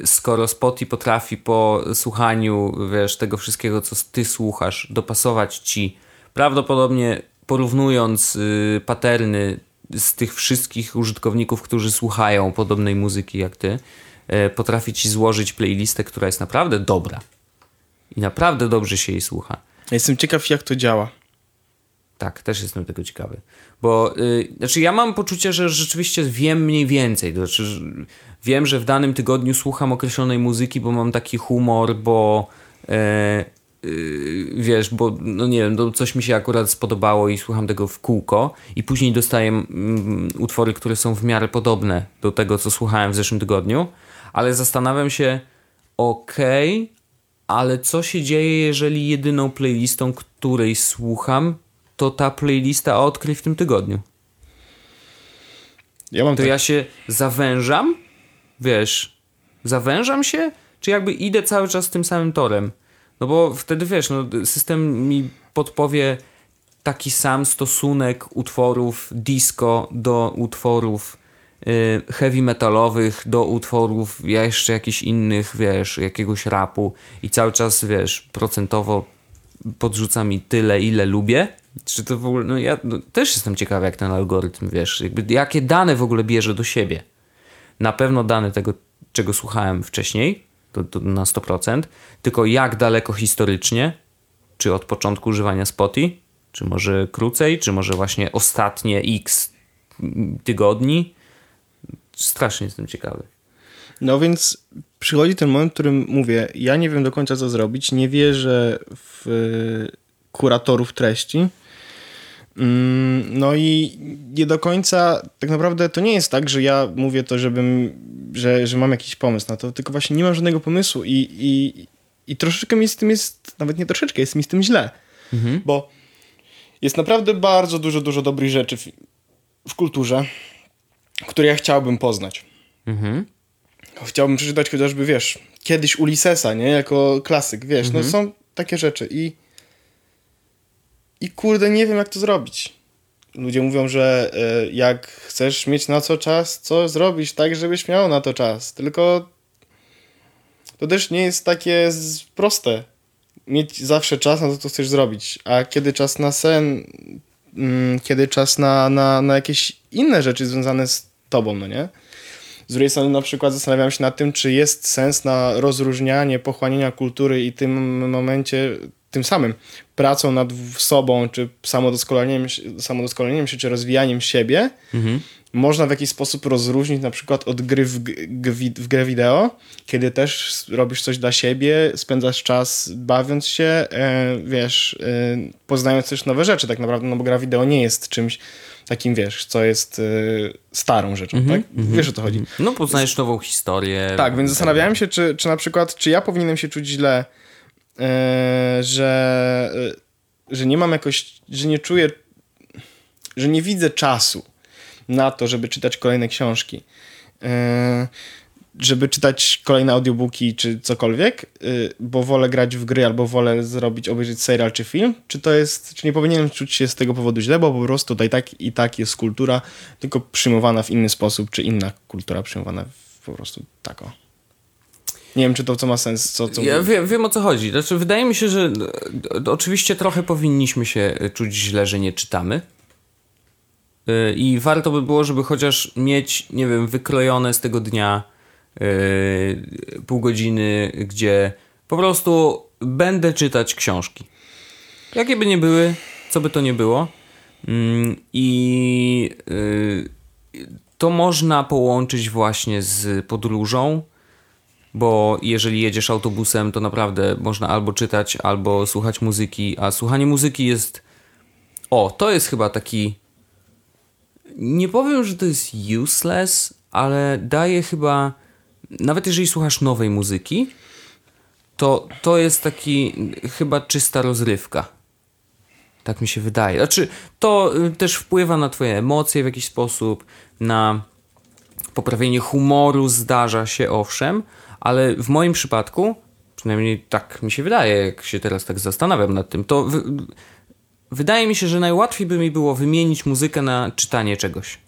yy, skoro Spotify potrafi po słuchaniu, wiesz, tego wszystkiego, co ty słuchasz, dopasować ci, prawdopodobnie porównując yy, paterny z tych wszystkich użytkowników, którzy słuchają podobnej muzyki jak ty, yy, potrafi ci złożyć playlistę, która jest naprawdę dobra. I naprawdę dobrze się jej słucha. Jestem ciekaw, jak to działa. Tak, też jestem tego ciekawy. Bo, y, znaczy ja mam poczucie, że rzeczywiście wiem mniej więcej. To znaczy, że wiem, że w danym tygodniu słucham określonej muzyki, bo mam taki humor, bo e, y, wiesz, bo no nie wiem, no coś mi się akurat spodobało i słucham tego w kółko i później dostaję mm, utwory, które są w miarę podobne do tego, co słuchałem w zeszłym tygodniu, ale zastanawiam się, okej, okay, ale co się dzieje, jeżeli jedyną playlistą, której słucham, to ta playlista odkryj w tym tygodniu? Ja mam to tak. ja się zawężam, wiesz, zawężam się, czy jakby idę cały czas tym samym torem? No bo wtedy wiesz, no, system mi podpowie taki sam stosunek utworów disco do utworów y, heavy metalowych, do utworów jeszcze jakichś innych, wiesz, jakiegoś rapu i cały czas, wiesz, procentowo podrzuca mi tyle, ile lubię. Czy to w ogóle, no ja no, też jestem ciekawy, jak ten algorytm, wiesz, jakby jakie dane w ogóle bierze do siebie. Na pewno dane tego, czego słuchałem wcześniej, to, to na 100%, tylko jak daleko historycznie, czy od początku używania Spotify, czy może krócej, czy może właśnie ostatnie x tygodni. Strasznie jestem ciekawy. No więc przychodzi ten moment, w którym mówię, ja nie wiem do końca co zrobić, nie wierzę w kuratorów treści. Mm, no i nie do końca, tak naprawdę to nie jest tak, że ja mówię to, żebym, że, że mam jakiś pomysł na to, tylko właśnie nie mam żadnego pomysłu i, i, i troszeczkę mi z tym jest, nawet nie troszeczkę, jest mi z tym źle, mhm. bo jest naprawdę bardzo dużo, dużo dobrych rzeczy w, w kulturze, które ja chciałbym poznać. Mhm. Chciałbym przeczytać chociażby, wiesz, kiedyś Ulyssesa, nie? Jako klasyk, wiesz, no mhm. no są takie rzeczy i i kurde, nie wiem jak to zrobić. Ludzie mówią, że y, jak chcesz mieć na co czas, co zrobić tak, żebyś miał na to czas. Tylko to też nie jest takie proste. Mieć zawsze czas na to, co chcesz zrobić. A kiedy czas na sen, mm, kiedy czas na, na, na jakieś inne rzeczy związane z tobą, no nie? Z drugiej strony na przykład zastanawiam się nad tym, czy jest sens na rozróżnianie pochłaniania kultury i tym momencie tym samym pracą nad sobą, czy samodoskonaleniem, samodoskonaleniem się, czy rozwijaniem siebie, mhm. można w jakiś sposób rozróżnić na przykład od gry w, w grę wideo, kiedy też robisz coś dla siebie, spędzasz czas bawiąc się, e, wiesz, e, poznając też nowe rzeczy tak naprawdę, no bo gra wideo nie jest czymś takim, wiesz, co jest e, starą rzeczą, mm -hmm, tak? Mm -hmm. Wiesz o to chodzi. No poznajesz nową historię. Tak, więc zastanawiałem się, czy, czy na przykład, czy ja powinienem się czuć źle że, e, że nie mam jakoś, że nie czuję, że nie widzę czasu na to, żeby czytać kolejne książki, e, żeby czytać kolejne audiobooki czy cokolwiek, bo wolę grać w gry albo wolę zrobić, obejrzeć serial czy film, czy to jest, czy nie powinienem czuć się z tego powodu źle, bo po prostu tutaj tak i tak jest kultura, tylko przyjmowana w inny sposób, czy inna kultura przyjmowana po prostu tako. Nie wiem, czy to co ma sens. Co, co ja wiem, wiem o co chodzi. Znaczy, wydaje mi się, że e, oczywiście trochę powinniśmy się czuć źle, że nie czytamy. E, I warto by było, żeby chociaż mieć, nie wiem, wykrojone z tego dnia yy, pół godziny, gdzie po prostu będę czytać książki. Jakie by nie były, co by to nie było. Yy, I yy, to można połączyć właśnie z podróżą bo jeżeli jedziesz autobusem, to naprawdę można albo czytać, albo słuchać muzyki, a słuchanie muzyki jest. O, to jest chyba taki. Nie powiem, że to jest useless, ale daje chyba. Nawet jeżeli słuchasz nowej muzyki, to to jest taki chyba czysta rozrywka. Tak mi się wydaje. Znaczy, to y, też wpływa na Twoje emocje w jakiś sposób, na poprawienie humoru zdarza się, owszem, ale w moim przypadku, przynajmniej tak mi się wydaje, jak się teraz tak zastanawiam nad tym, to wydaje mi się, że najłatwiej by mi było wymienić muzykę na czytanie czegoś.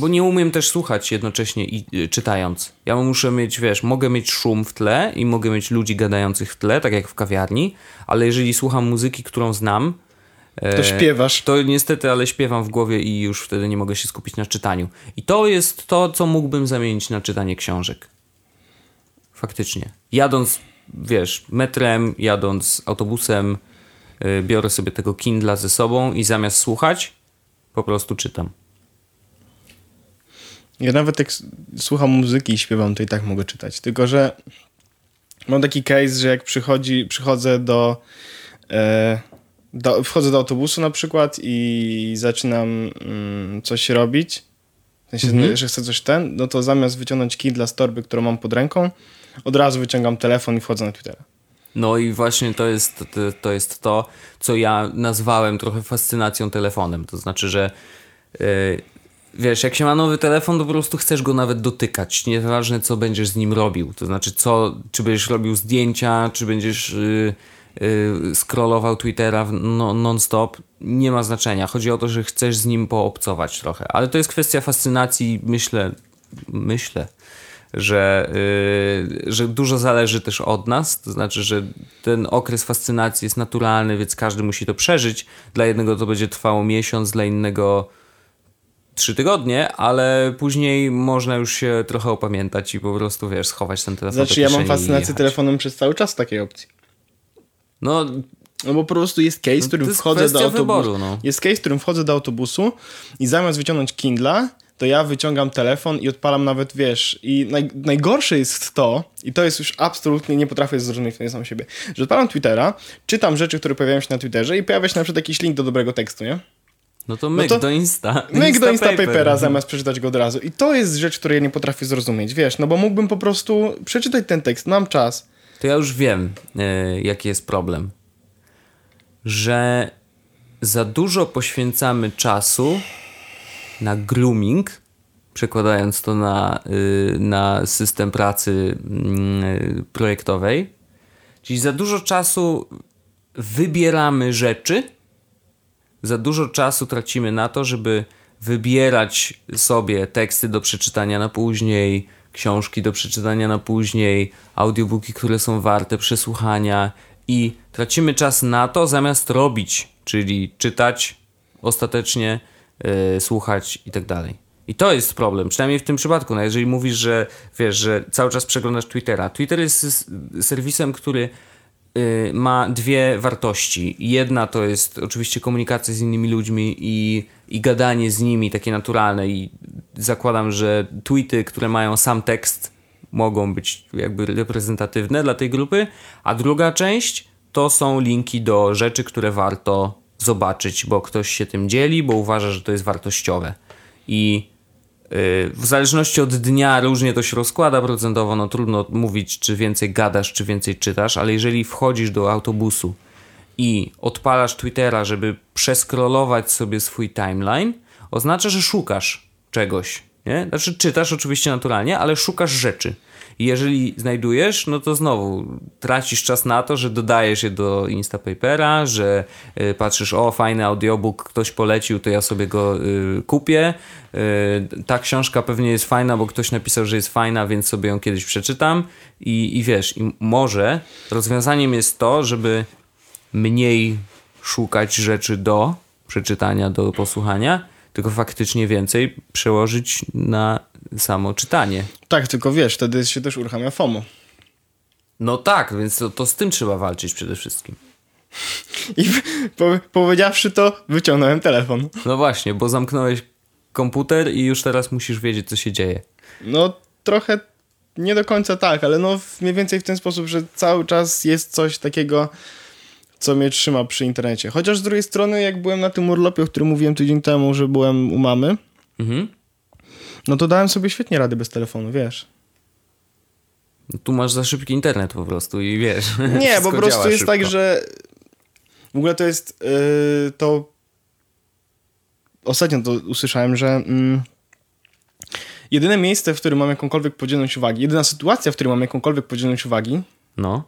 Bo nie umiem też słuchać jednocześnie i y, czytając. Ja muszę mieć, wiesz, mogę mieć szum w tle i mogę mieć ludzi gadających w tle, tak jak w kawiarni, ale jeżeli słucham muzyki, którą znam, e, to śpiewasz. To niestety, ale śpiewam w głowie i już wtedy nie mogę się skupić na czytaniu. I to jest to, co mógłbym zamienić na czytanie książek. Faktycznie. Jadąc, wiesz, metrem, jadąc autobusem, yy, biorę sobie tego Kindla ze sobą i zamiast słuchać, po prostu czytam. Ja nawet jak słucham muzyki i śpiewam, to i tak mogę czytać. Tylko, że mam taki case, że jak przychodzi, przychodzę do, e, do wchodzę do autobusu na przykład i zaczynam mm, coś robić, w sensie, Mhm. że chcę coś ten, no to zamiast wyciągnąć Kindle z torby, którą mam pod ręką, od razu wyciągam telefon i wchodzę na Twittera. No i właśnie to jest to, jest to, co ja nazwałem trochę fascynacją telefonem. To znaczy, że yy, wiesz, jak się ma nowy telefon, to po prostu chcesz go nawet dotykać. Nieważne, co będziesz z nim robił. To znaczy, co, czy będziesz robił zdjęcia, czy będziesz yy, yy, scrollował Twittera no, non-stop. Nie ma znaczenia. Chodzi o to, że chcesz z nim poobcować trochę. Ale to jest kwestia fascynacji, myślę, myślę, że, yy, że dużo zależy też od nas. To znaczy, że ten okres fascynacji jest naturalny, więc każdy musi to przeżyć. Dla jednego to będzie trwało miesiąc, dla innego trzy tygodnie, ale później można już się trochę opamiętać i po prostu, wiesz, schować ten telefon Znaczy ja mam fascynację telefonem przez cały czas takiej opcji. No, No bo po prostu jest case, w którym wchodzę do autobusu. wyboru, no. Jest case, którym wchodzę do autobusu i zamiast wyciągnąć Kindla, to ja wyciągam telefon i odpalam nawet, wiesz, i naj, najgorsze jest to, i to jest już absolutnie, nie potrafię zrozumieć w sam siebie, że odpalam Twittera, czytam rzeczy, które pojawiają się na Twitterze i pojawia się na przykład jakiś link do dobrego tekstu, nie? no to myk to- do Insta. Myk do Instapaper. Instapapera zamiast przeczytać go od razu. I to jest rzecz, której ja nie potrafię zrozumieć, wiesz, no bo mógłbym po prostu przeczytać ten tekst, mam czas. To ja już wiem, e, jaki jest problem. Że za dużo poświęcamy czasu na grooming, przekładając to na, y, na system pracy mm, projektowej. Czyli za dużo czasu wybieramy rzeczy, za dużo czasu tracimy na to, żeby wybierać sobie teksty do przeczytania na później, książki do przeczytania na później, audiobooki, które są warte przesłuchania i tracimy czas na to zamiast robić, czyli czytać ostatecznie, yy, słuchać i tak dalej. I to jest problem, przynajmniej w tym przypadku. No jeżeli mówisz, że wiesz, że cały czas przeglądasz Twittera. Twitter jest serwisem, który y, ma dwie wartości. Jedna to jest oczywiście komunikacja z innymi ludźmi i, i gadanie z nimi takie naturalne i zakładam, że tweety, które mają sam tekst mogą być jakby reprezentatywne dla tej grupy, a druga część to są linki do rzeczy, które warto zobaczyć, bo ktoś się tym dzieli, bo uważa, że to jest wartościowe. I y, w zależności od dnia różnie to się rozkłada procentowo, no trudno mówić, czy więcej gadasz, czy więcej czytasz, ale jeżeli wchodzisz do autobusu i odpalasz Twittera, żeby przeskrolować sobie swój timeline, oznacza, że szukasz czegoś. Nie? Znaczy czytasz oczywiście naturalnie, ale szukasz rzeczy. Jeżeli znajdujesz, no to znowu tracisz czas na to, że dodajesz je do Instapapera, że y, patrzysz, o fajny audiobook, ktoś polecił, to ja sobie go y, kupię. Y, ta książka pewnie jest fajna, bo ktoś napisał, że jest fajna, więc sobie ją kiedyś przeczytam. I, i wiesz, i może rozwiązaniem jest to, żeby mniej szukać rzeczy do przeczytania, do posłuchania, tylko faktycznie więcej przełożyć na samo czytanie. Tak, tylko wiesz, wtedy się też uruchamia FOMO. No tak, więc to, to z tym trzeba walczyć przede wszystkim. I po, powiedziawszy to, wyciągnąłem telefon. No właśnie, bo zamknąłeś komputer i już teraz musisz wiedzieć, co się dzieje. No trochę nie do końca tak, ale no mniej więcej w ten sposób, że cały czas jest coś takiego, co mnie trzyma przy internecie. Chociaż z drugiej strony, jak byłem na tym urlopie, o którym mówiłem tydzień temu, że byłem u mamy, Mhm. No to dałem sobie świetnie rady bez telefonu, wiesz. Tu masz za szybki internet po prostu i wiesz. Nie, wszystko po prostu jest szybko. tak, że w ogóle to jest yy, to ostatnio to usłyszałem, że mm, jedyne miejsce, w którym mam jakąkolwiek podzielność uwagi, jedyna sytuacja, w której mam jakąkolwiek podzielność uwagi, No.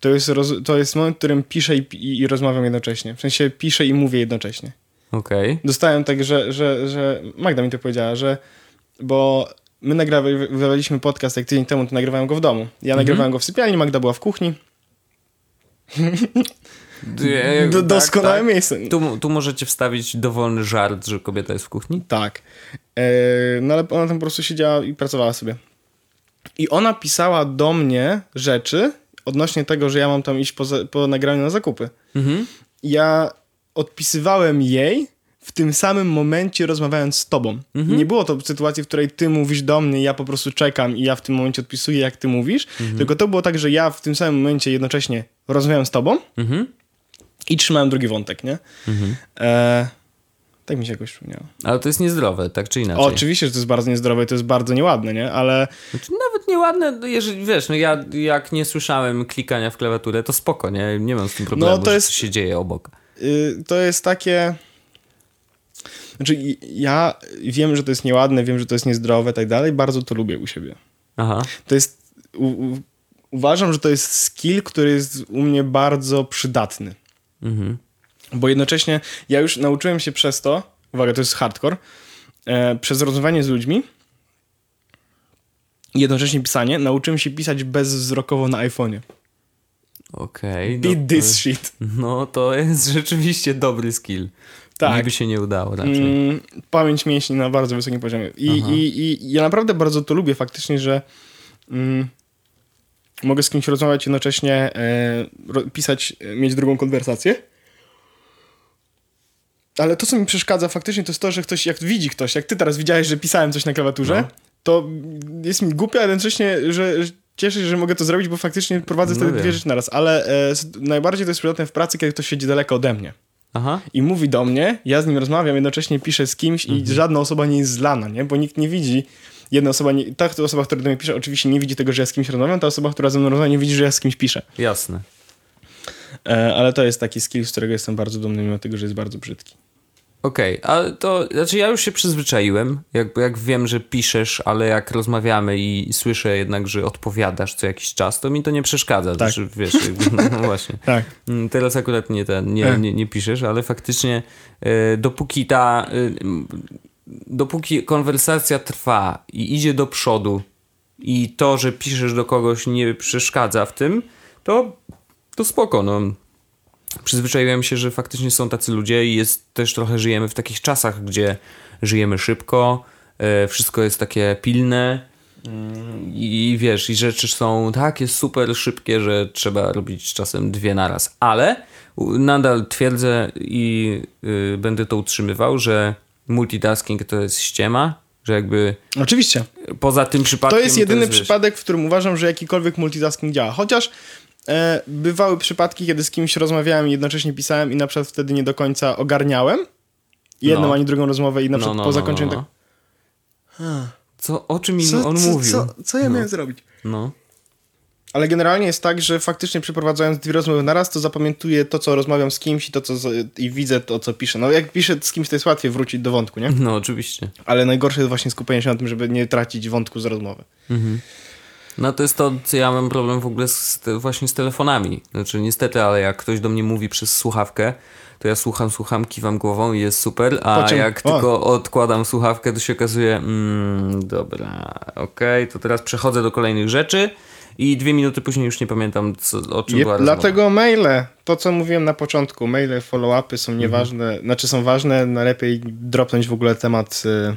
to jest, roz, to jest moment, w którym piszę i, i, i rozmawiam jednocześnie. W sensie piszę i mówię jednocześnie. Okej. Dostałem tak, że, że, że Magda mi to powiedziała, że bo my nagrywaliśmy podcast jak tydzień temu, to nagrywałem go w domu. Ja nagrywałem go w sypialni, Magda była w kuchni. E, Do, tak, doskonałe tak. miejsce. Tu, tu możecie wstawić dowolny żart, że kobieta jest w kuchni? Tak. E, no ale ona tam po prostu siedziała i pracowała sobie. I ona pisała do mnie rzeczy odnośnie tego, że ja mam tam iść po, za, po nagraniu na zakupy. Mhm. Ja odpisywałem jej w tym samym momencie rozmawiając z tobą. Mhm. Nie było to sytuacji, w której ty mówisz do mnie, ja po prostu czekam i ja w tym momencie odpisuję, jak ty mówisz, Mhm. tylko to było tak, że ja w tym samym momencie jednocześnie rozmawiałem z tobą Mhm. i trzymałem drugi wątek, nie? E, tak mi się jakoś przypomniało. Ale to jest niezdrowe, tak czy inaczej. O, oczywiście, że to jest bardzo niezdrowe i to jest bardzo nieładne, nie? Ale Znaczy, nawet nieładne, no jeżeli, wiesz, no ja jak nie słyszałem klikania w klawiaturę, to spoko, nie? Nie mam z tym problemu, No, to jest- się dzieje obok. y, to jest takie... Znaczy, ja wiem, że to jest nieładne, wiem, że to jest niezdrowe i tak dalej, bardzo to lubię u siebie. Aha. To jest... U, u, uważam, że to jest skill, który jest u mnie bardzo przydatny. Mhm. Bo jednocześnie ja już nauczyłem się przez to, uwaga, to jest hardcore, e, przez rozmawianie z ludźmi jednocześnie pisanie, nauczyłem się pisać bezwzrokowo na iPhone'ie. Okej. Beat no, this shit. no to jest rzeczywiście dobry skill. Tak. By się nie udało raczej. Mm, pamięć mięśni na bardzo wysokim poziomie. I, i, I ja naprawdę bardzo to lubię faktycznie, że mm, mogę z kimś rozmawiać jednocześnie, e, pisać, e, mieć drugą konwersację. Ale to, co mi przeszkadza faktycznie, to jest to, że ktoś, jak widzi ktoś, jak ty teraz widziałeś, że pisałem coś na klawiaturze, No. to jest mi głupio, ale jednocześnie, że cieszę się, że mogę to zrobić, bo faktycznie prowadzę No wtedy wiem. dwie rzeczy naraz. Ale e, najbardziej to jest przydatne w pracy, kiedy ktoś siedzi daleko ode mnie Aha. i mówi do mnie, ja z nim rozmawiam, jednocześnie piszę z kimś i żadna osoba nie jest zlana, nie? Bo nikt nie widzi, jedna osoba, nie, ta osoba, która do mnie pisze, oczywiście nie widzi tego, że ja z kimś rozmawiam, ta osoba, która ze mną rozmawia, nie widzi, że ja z kimś piszę. Jasne. E, ale to jest taki skill, z którego jestem bardzo dumny, mimo tego, że jest bardzo brzydki. Okej, ale to, znaczy ja już się przyzwyczaiłem, jak, jak wiem, że piszesz, ale jak rozmawiamy i słyszę jednak, że odpowiadasz co jakiś czas, to mi to nie przeszkadza. Tak. Znaczy, wiesz, no, no właśnie. Tak. Mm, Teraz akurat nie, ten, nie, E. nie, nie piszesz, ale faktycznie e, dopóki ta, m, dopóki konwersacja trwa i idzie do przodu i to, że piszesz do kogoś nie przeszkadza w tym, to, to spoko, no. Przyzwyczaiłem się, że faktycznie są tacy ludzie i jest też trochę żyjemy w takich czasach, gdzie żyjemy szybko, e, wszystko jest takie pilne mm, i wiesz, i rzeczy są takie super szybkie, że trzeba robić czasem dwie naraz. Ale nadal twierdzę i y, będę to utrzymywał, że multitasking to jest ściema, że jakby Oczywiście. poza tym przypadkiem... To jest jedyny wiesz, przypadek, w którym uważam, że jakikolwiek multitasking działa. Chociaż bywały przypadki, kiedy z kimś rozmawiałem i jednocześnie pisałem i na przykład wtedy nie do końca ogarniałem jedną No. ani drugą rozmowę i na przykład po zakończeniu tak... Co, o czym Co, on co, mówił? co, co ja No. miałem zrobić? No. Ale generalnie jest tak, że faktycznie przeprowadzając dwie rozmowy na raz, to zapamiętuję to, co rozmawiam z kimś i to, co i widzę to, co piszę. No jak piszę z kimś, to jest łatwiej wrócić do wątku, nie? No, oczywiście. Ale najgorsze jest właśnie skupienie się na tym, żeby nie tracić wątku z rozmowy. No to jest to, co ja mam problem w ogóle z, właśnie z telefonami. Znaczy niestety, ale jak ktoś do mnie mówi przez słuchawkę, to ja słucham, słucham, kiwam głową i jest super, a czym- jak o. tylko odkładam słuchawkę, to się okazuje, mm, dobra, okej, to teraz przechodzę do kolejnych rzeczy i dwie minuty później już nie pamiętam, co, o czym Je, była rozmowa. dlatego maile, to co mówiłem na początku, maile, follow-upy są nieważne, znaczy są ważne, najlepiej dropnąć w ogóle temat y,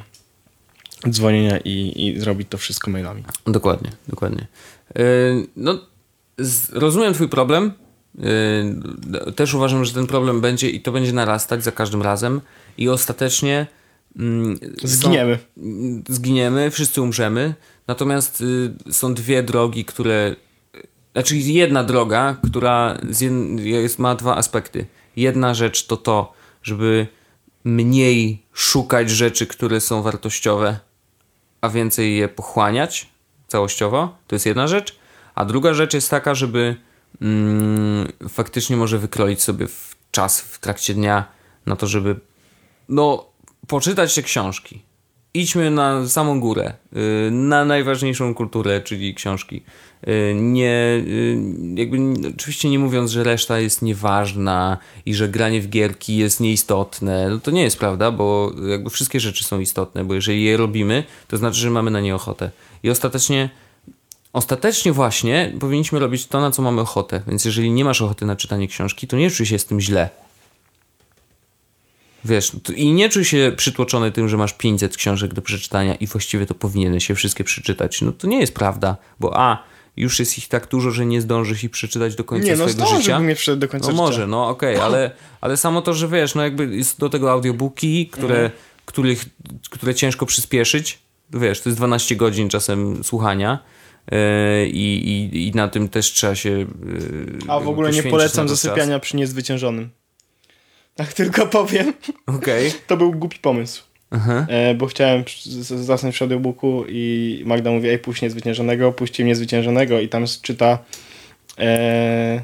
dzwonienia i, i zrobić to wszystko mailami. Dokładnie, dokładnie. Yy, no, z, rozumiem twój problem. Yy, też uważam, że ten problem będzie i to będzie narastać za każdym razem i ostatecznie mm, Zginiemy. Są, zginiemy, wszyscy umrzemy. Natomiast y, są dwie drogi, które. Znaczy, jedna droga, która jed, jest, ma dwa aspekty. Jedna rzecz to to, żeby mniej szukać rzeczy, które są wartościowe, a więcej je pochłaniać całościowo. To jest jedna rzecz. A druga rzecz jest taka, żeby mm, faktycznie może wykroić sobie w czas w trakcie dnia na to, żeby no, poczytać te książki. Idźmy na samą górę, y, na najważniejszą kulturę, czyli książki. Y, Nie, y, jakby, oczywiście nie mówiąc, że reszta jest nieważna i że granie w gierki jest nieistotne. No to nie jest prawda, bo jakby wszystkie rzeczy są istotne, bo jeżeli je robimy, to znaczy, że mamy na nie ochotę. I ostatecznie Ostatecznie właśnie powinniśmy robić to, na co mamy ochotę. Więc jeżeli nie masz ochoty na czytanie książki, to nie czuj się z tym źle. Wiesz, i nie czuj się przytłoczony tym, że masz 500 książek do przeczytania i właściwie to powinieneś się wszystkie przeczytać. No to nie jest prawda, bo a, już jest ich tak dużo, że nie zdążysz ich przeczytać do końca Nie, no swojego życia. je przeczytać do końca No życia. może, no okej, ale, ale samo to, że wiesz, no jakby jest do tego audiobooki, które, Mhm. których, które ciężko przyspieszyć. Wiesz, to jest 12 godzin czasem słuchania. yy, I, i, na tym też trzeba się. yy, A w ogóle nie polecam zasypiania przy niezwyciężonym. Tak tylko powiem. Okej. To był głupi pomysł. Aha. E, bo chciałem zasnąć przy audiobooku i Magda mówi, ej, puść niezwyciężonego, puściłem niezwyciężonego i tam czyta e,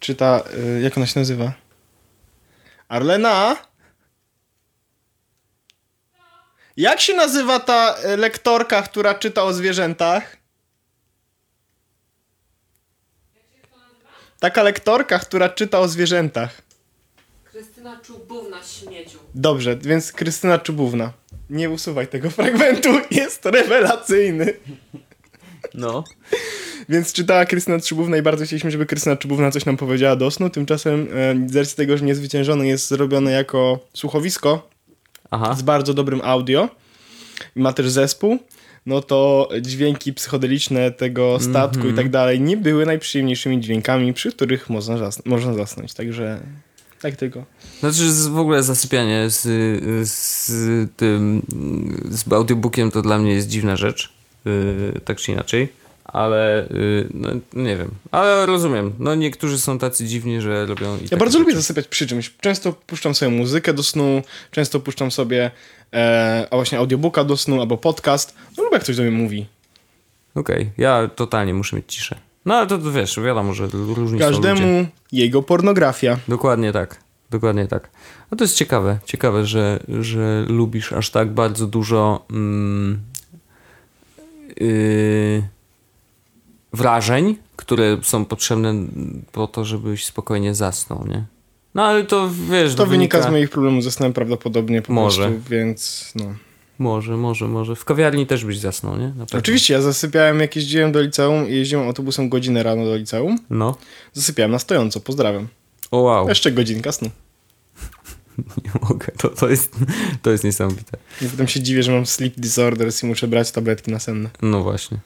czyta, e, jak ona się nazywa? Arlena? Jak się nazywa ta e, lektorka, która czyta o zwierzętach? Taka lektorka, która czyta o zwierzętach. Krystyna Czubówna śmieciu. Dobrze, więc Krystyna Czubówna. Nie usuwaj tego fragmentu, jest rewelacyjny. No. Więc czytała Krystyna Czubówna i bardzo chcieliśmy, żeby Krystyna Czubówna coś nam powiedziała do snu. Tymczasem e, z racji tego, że Niezwyciężony jest zrobione jako słuchowisko Aha. z bardzo dobrym audio i ma też zespół, no to dźwięki psychodeliczne tego statku i tak dalej nie były najprzyjemniejszymi dźwiękami, przy których można, zasn- można zasnąć. Także tak tylko. Znaczy z, w ogóle zasypianie z, z tym z audiobookiem to dla mnie jest dziwna rzecz. Yy, tak czy inaczej. Ale yy, no, nie wiem. Ale rozumiem. No niektórzy są tacy dziwni, że robią. I Ja bardzo lubię zasypiać przy czymś. Często puszczam sobie muzykę do snu, często puszczam sobie e, a właśnie audiobooka do snu albo podcast. No lubię jak ktoś do mnie mówi. Okej, ja totalnie muszę mieć ciszę. No ale to, to wiesz, wiadomo, że różni są ludzie. Każdemu jego pornografia. Dokładnie tak. Dokładnie tak. No to jest ciekawe. Ciekawe, że, że lubisz aż tak bardzo dużo mm, yy, wrażeń, które są potrzebne po to, żebyś spokojnie zasnął, nie? No ale to wiesz, To wynika z moich problemów ze snem prawdopodobnie po Może. prostu, więc no. Może, może, może. W kawiarni też byś zasnął, nie? Oczywiście, ja zasypiałem jak jeździłem do liceum i jeździłem autobusem godzinę rano do liceum. No. Zasypiałem na stojąco, pozdrawiam. O wow, Jeszcze godzinka snu. nie mogę. To, to, jest, to jest niesamowite. I potem się dziwię, że mam sleep disorders i muszę brać tabletki nasenne. No właśnie.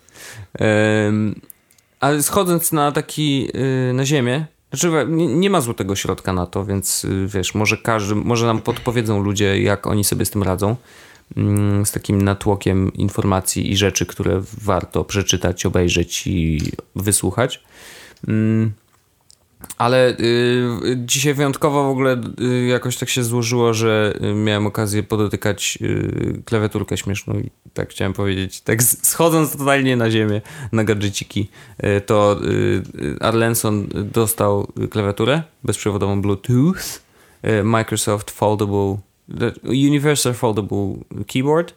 Ale schodząc na taki, y, na ziemię, znaczy nie, nie ma złotego środka na to, więc y, wiesz, może każdy, może nam podpowiedzą ludzie, jak oni sobie z tym radzą. Mm, Z takim natłokiem informacji i rzeczy, które warto przeczytać, obejrzeć i wysłuchać. Mm, Ale y, dzisiaj wyjątkowo w ogóle y, jakoś tak się złożyło, że y, miałem okazję podotykać klawiaturkę śmieszną i tak chciałem powiedzieć, tak schodząc totalnie na ziemię, na gadżeciki, to Arlenson dostał klawiaturę bezprzewodową Bluetooth, Microsoft Foldable, Universal Foldable Keyboard.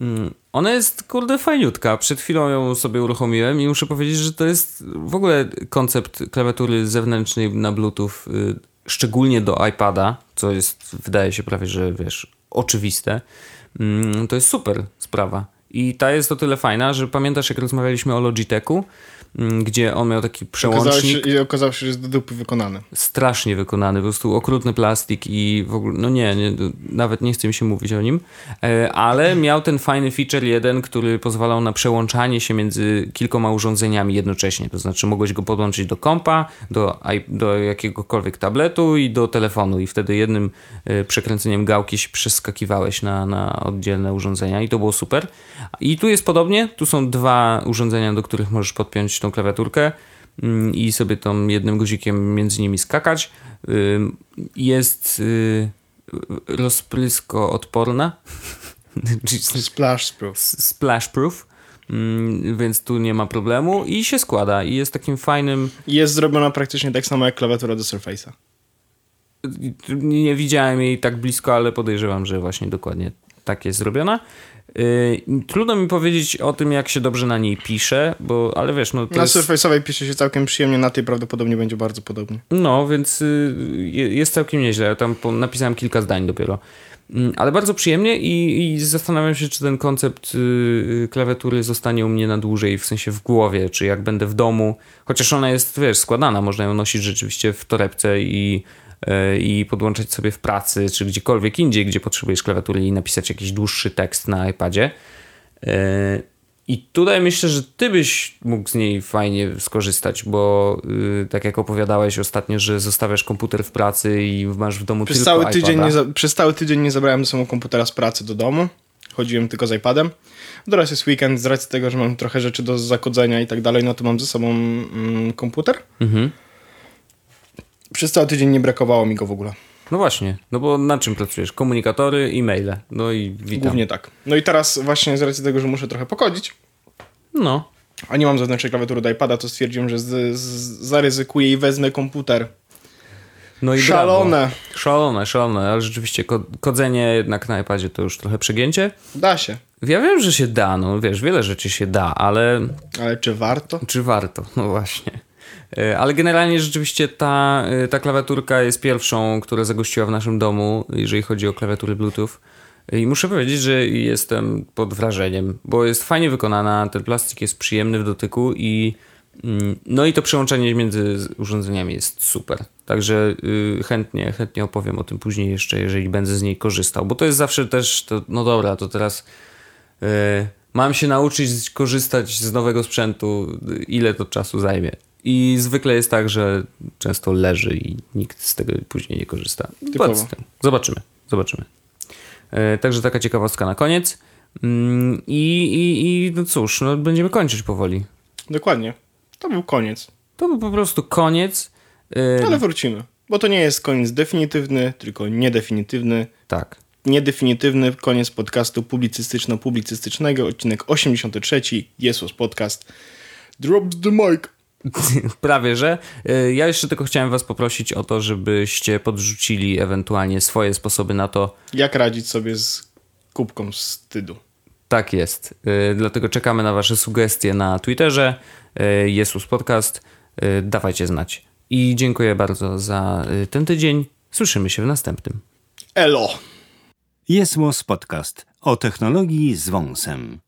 Mm, Ona jest, kurde, fajniutka. Przed chwilą ją sobie uruchomiłem i muszę powiedzieć, że to jest w ogóle koncept klawiatury zewnętrznej na Bluetooth, y, szczególnie do iPada, co jest, wydaje się prawie, że wiesz, oczywiste. Mm, To jest super sprawa. I ta jest o tyle fajna, że pamiętasz, jak rozmawialiśmy o Logitechu, gdzie on miał taki Okazało się, przełącznik. I okazało się, że jest do dupy wykonane. strasznie wykonany, po prostu okrutny plastik i w ogóle, no nie, nie nawet nie chce mi się mówić o nim, E, ale miał ten fajny feature jeden, który pozwalał na przełączanie się między kilkoma urządzeniami jednocześnie, to znaczy mogłeś go podłączyć do kompa, do, do jakiegokolwiek tabletu i do telefonu. I wtedy jednym e, przekręceniem gałki się przeskakiwałeś na, na oddzielne urządzenia i to było super. I tu jest podobnie, tu są dwa urządzenia, do których możesz podpiąć tą klawiaturkę mm, i sobie tą jednym guzikiem między nimi skakać. Jest y, rozpryskoodporna, czyli Splash proof. splash proof, mm, więc tu nie ma problemu i się składa i jest takim fajnym Jest zrobiona praktycznie tak samo jak klawiatura do Surface'a. Nie widziałem jej tak blisko, ale podejrzewam, że właśnie dokładnie tak jest zrobiona. Yy, Trudno mi powiedzieć o tym, jak się dobrze na niej pisze, bo, ale wiesz, no Na jest... Surface'owej pisze się całkiem przyjemnie, na tej prawdopodobnie będzie bardzo podobnie. No, więc y, je- jest całkiem nieźle. Ja tam napisałem kilka zdań dopiero. Mm, Ale bardzo przyjemnie i, i zastanawiam się, czy ten koncept y, y, klawiatury zostanie u mnie na dłużej, w sensie w głowie, czy jak będę w domu. Chociaż ona jest, wiesz, składana, można ją nosić rzeczywiście w torebce i, y, i podłączać sobie w pracy, czy gdziekolwiek indziej, gdzie potrzebujesz klawiatury i napisać jakiś dłuższy tekst na iPadzie. Y, I tutaj myślę, że ty byś mógł z niej fajnie skorzystać, bo yy, tak jak opowiadałeś ostatnio, że zostawiasz komputer w pracy i masz w domu Przez tylko cały, tydzień iPada. nie przez cały tydzień nie zabrałem ze sobą komputera z pracy do domu. Chodziłem tylko z iPadem. Teraz jest weekend, z racji tego, że mam trochę rzeczy do zakodzenia i tak dalej, no to mam ze sobą mm, komputer. Mhm. Przez cały tydzień nie brakowało mi go w ogóle. No właśnie, no bo na czym pracujesz? Komunikatory, e-maile. No i witam. Głównie tak. No i teraz właśnie z racji tego, że muszę trochę pokodzić, No. a nie mam zewnętrznej klawiatury do iPada, to stwierdziłem, że z, z, zaryzykuję i wezmę komputer. No i Szalone. Brawo. Szalone, szalone, ale rzeczywiście ko- kodzenie jednak na iPadzie to już trochę przegięcie. Da się. Ja wiem, że się da, no wiesz, wiele rzeczy się da, ale Ale czy warto? czy warto? No właśnie. E, Ale generalnie rzeczywiście ta, e, ta klawiaturka jest pierwszą, która zagościła w naszym domu, jeżeli chodzi o klawiatury Bluetooth. I muszę powiedzieć, że jestem pod wrażeniem, bo jest fajnie wykonana, ten plastik jest przyjemny w dotyku i mm, no i to przełączenie między urządzeniami jest super. Także y, chętnie, chętnie opowiem o tym później jeszcze, jeżeli będę z niej korzystał, bo to jest zawsze też, to, no dobra, to teraz y, mam się nauczyć korzystać z nowego sprzętu, y, ile to czasu zajmie. I zwykle jest tak, że często leży i nikt z tego później nie korzysta. Zobaczymy, zobaczymy. E, Także taka ciekawostka na koniec. Mm, I, i, i no cóż, no będziemy kończyć powoli. Dokładnie. To był koniec. To był po prostu koniec. E, Ale wrócimy. Bo to nie jest koniec definitywny, tylko niedefinitywny. Tak. Niedefinitywny koniec podcastu publicystyczno-publicystycznego, odcinek 83, Jesus Podcast. Drops the mic. Prawie, że. E, Ja jeszcze tylko chciałem was poprosić o to, żebyście podrzucili ewentualnie swoje sposoby na to. Jak radzić sobie z kubką wstydu? Tak jest. E, Dlatego czekamy na wasze sugestie na Twitterze. E, Jesus Podcast. Dawajcie znać. I dziękuję bardzo za ten tydzień. Słyszymy się w następnym. Elo! Jest Podcast o technologii z wąsem.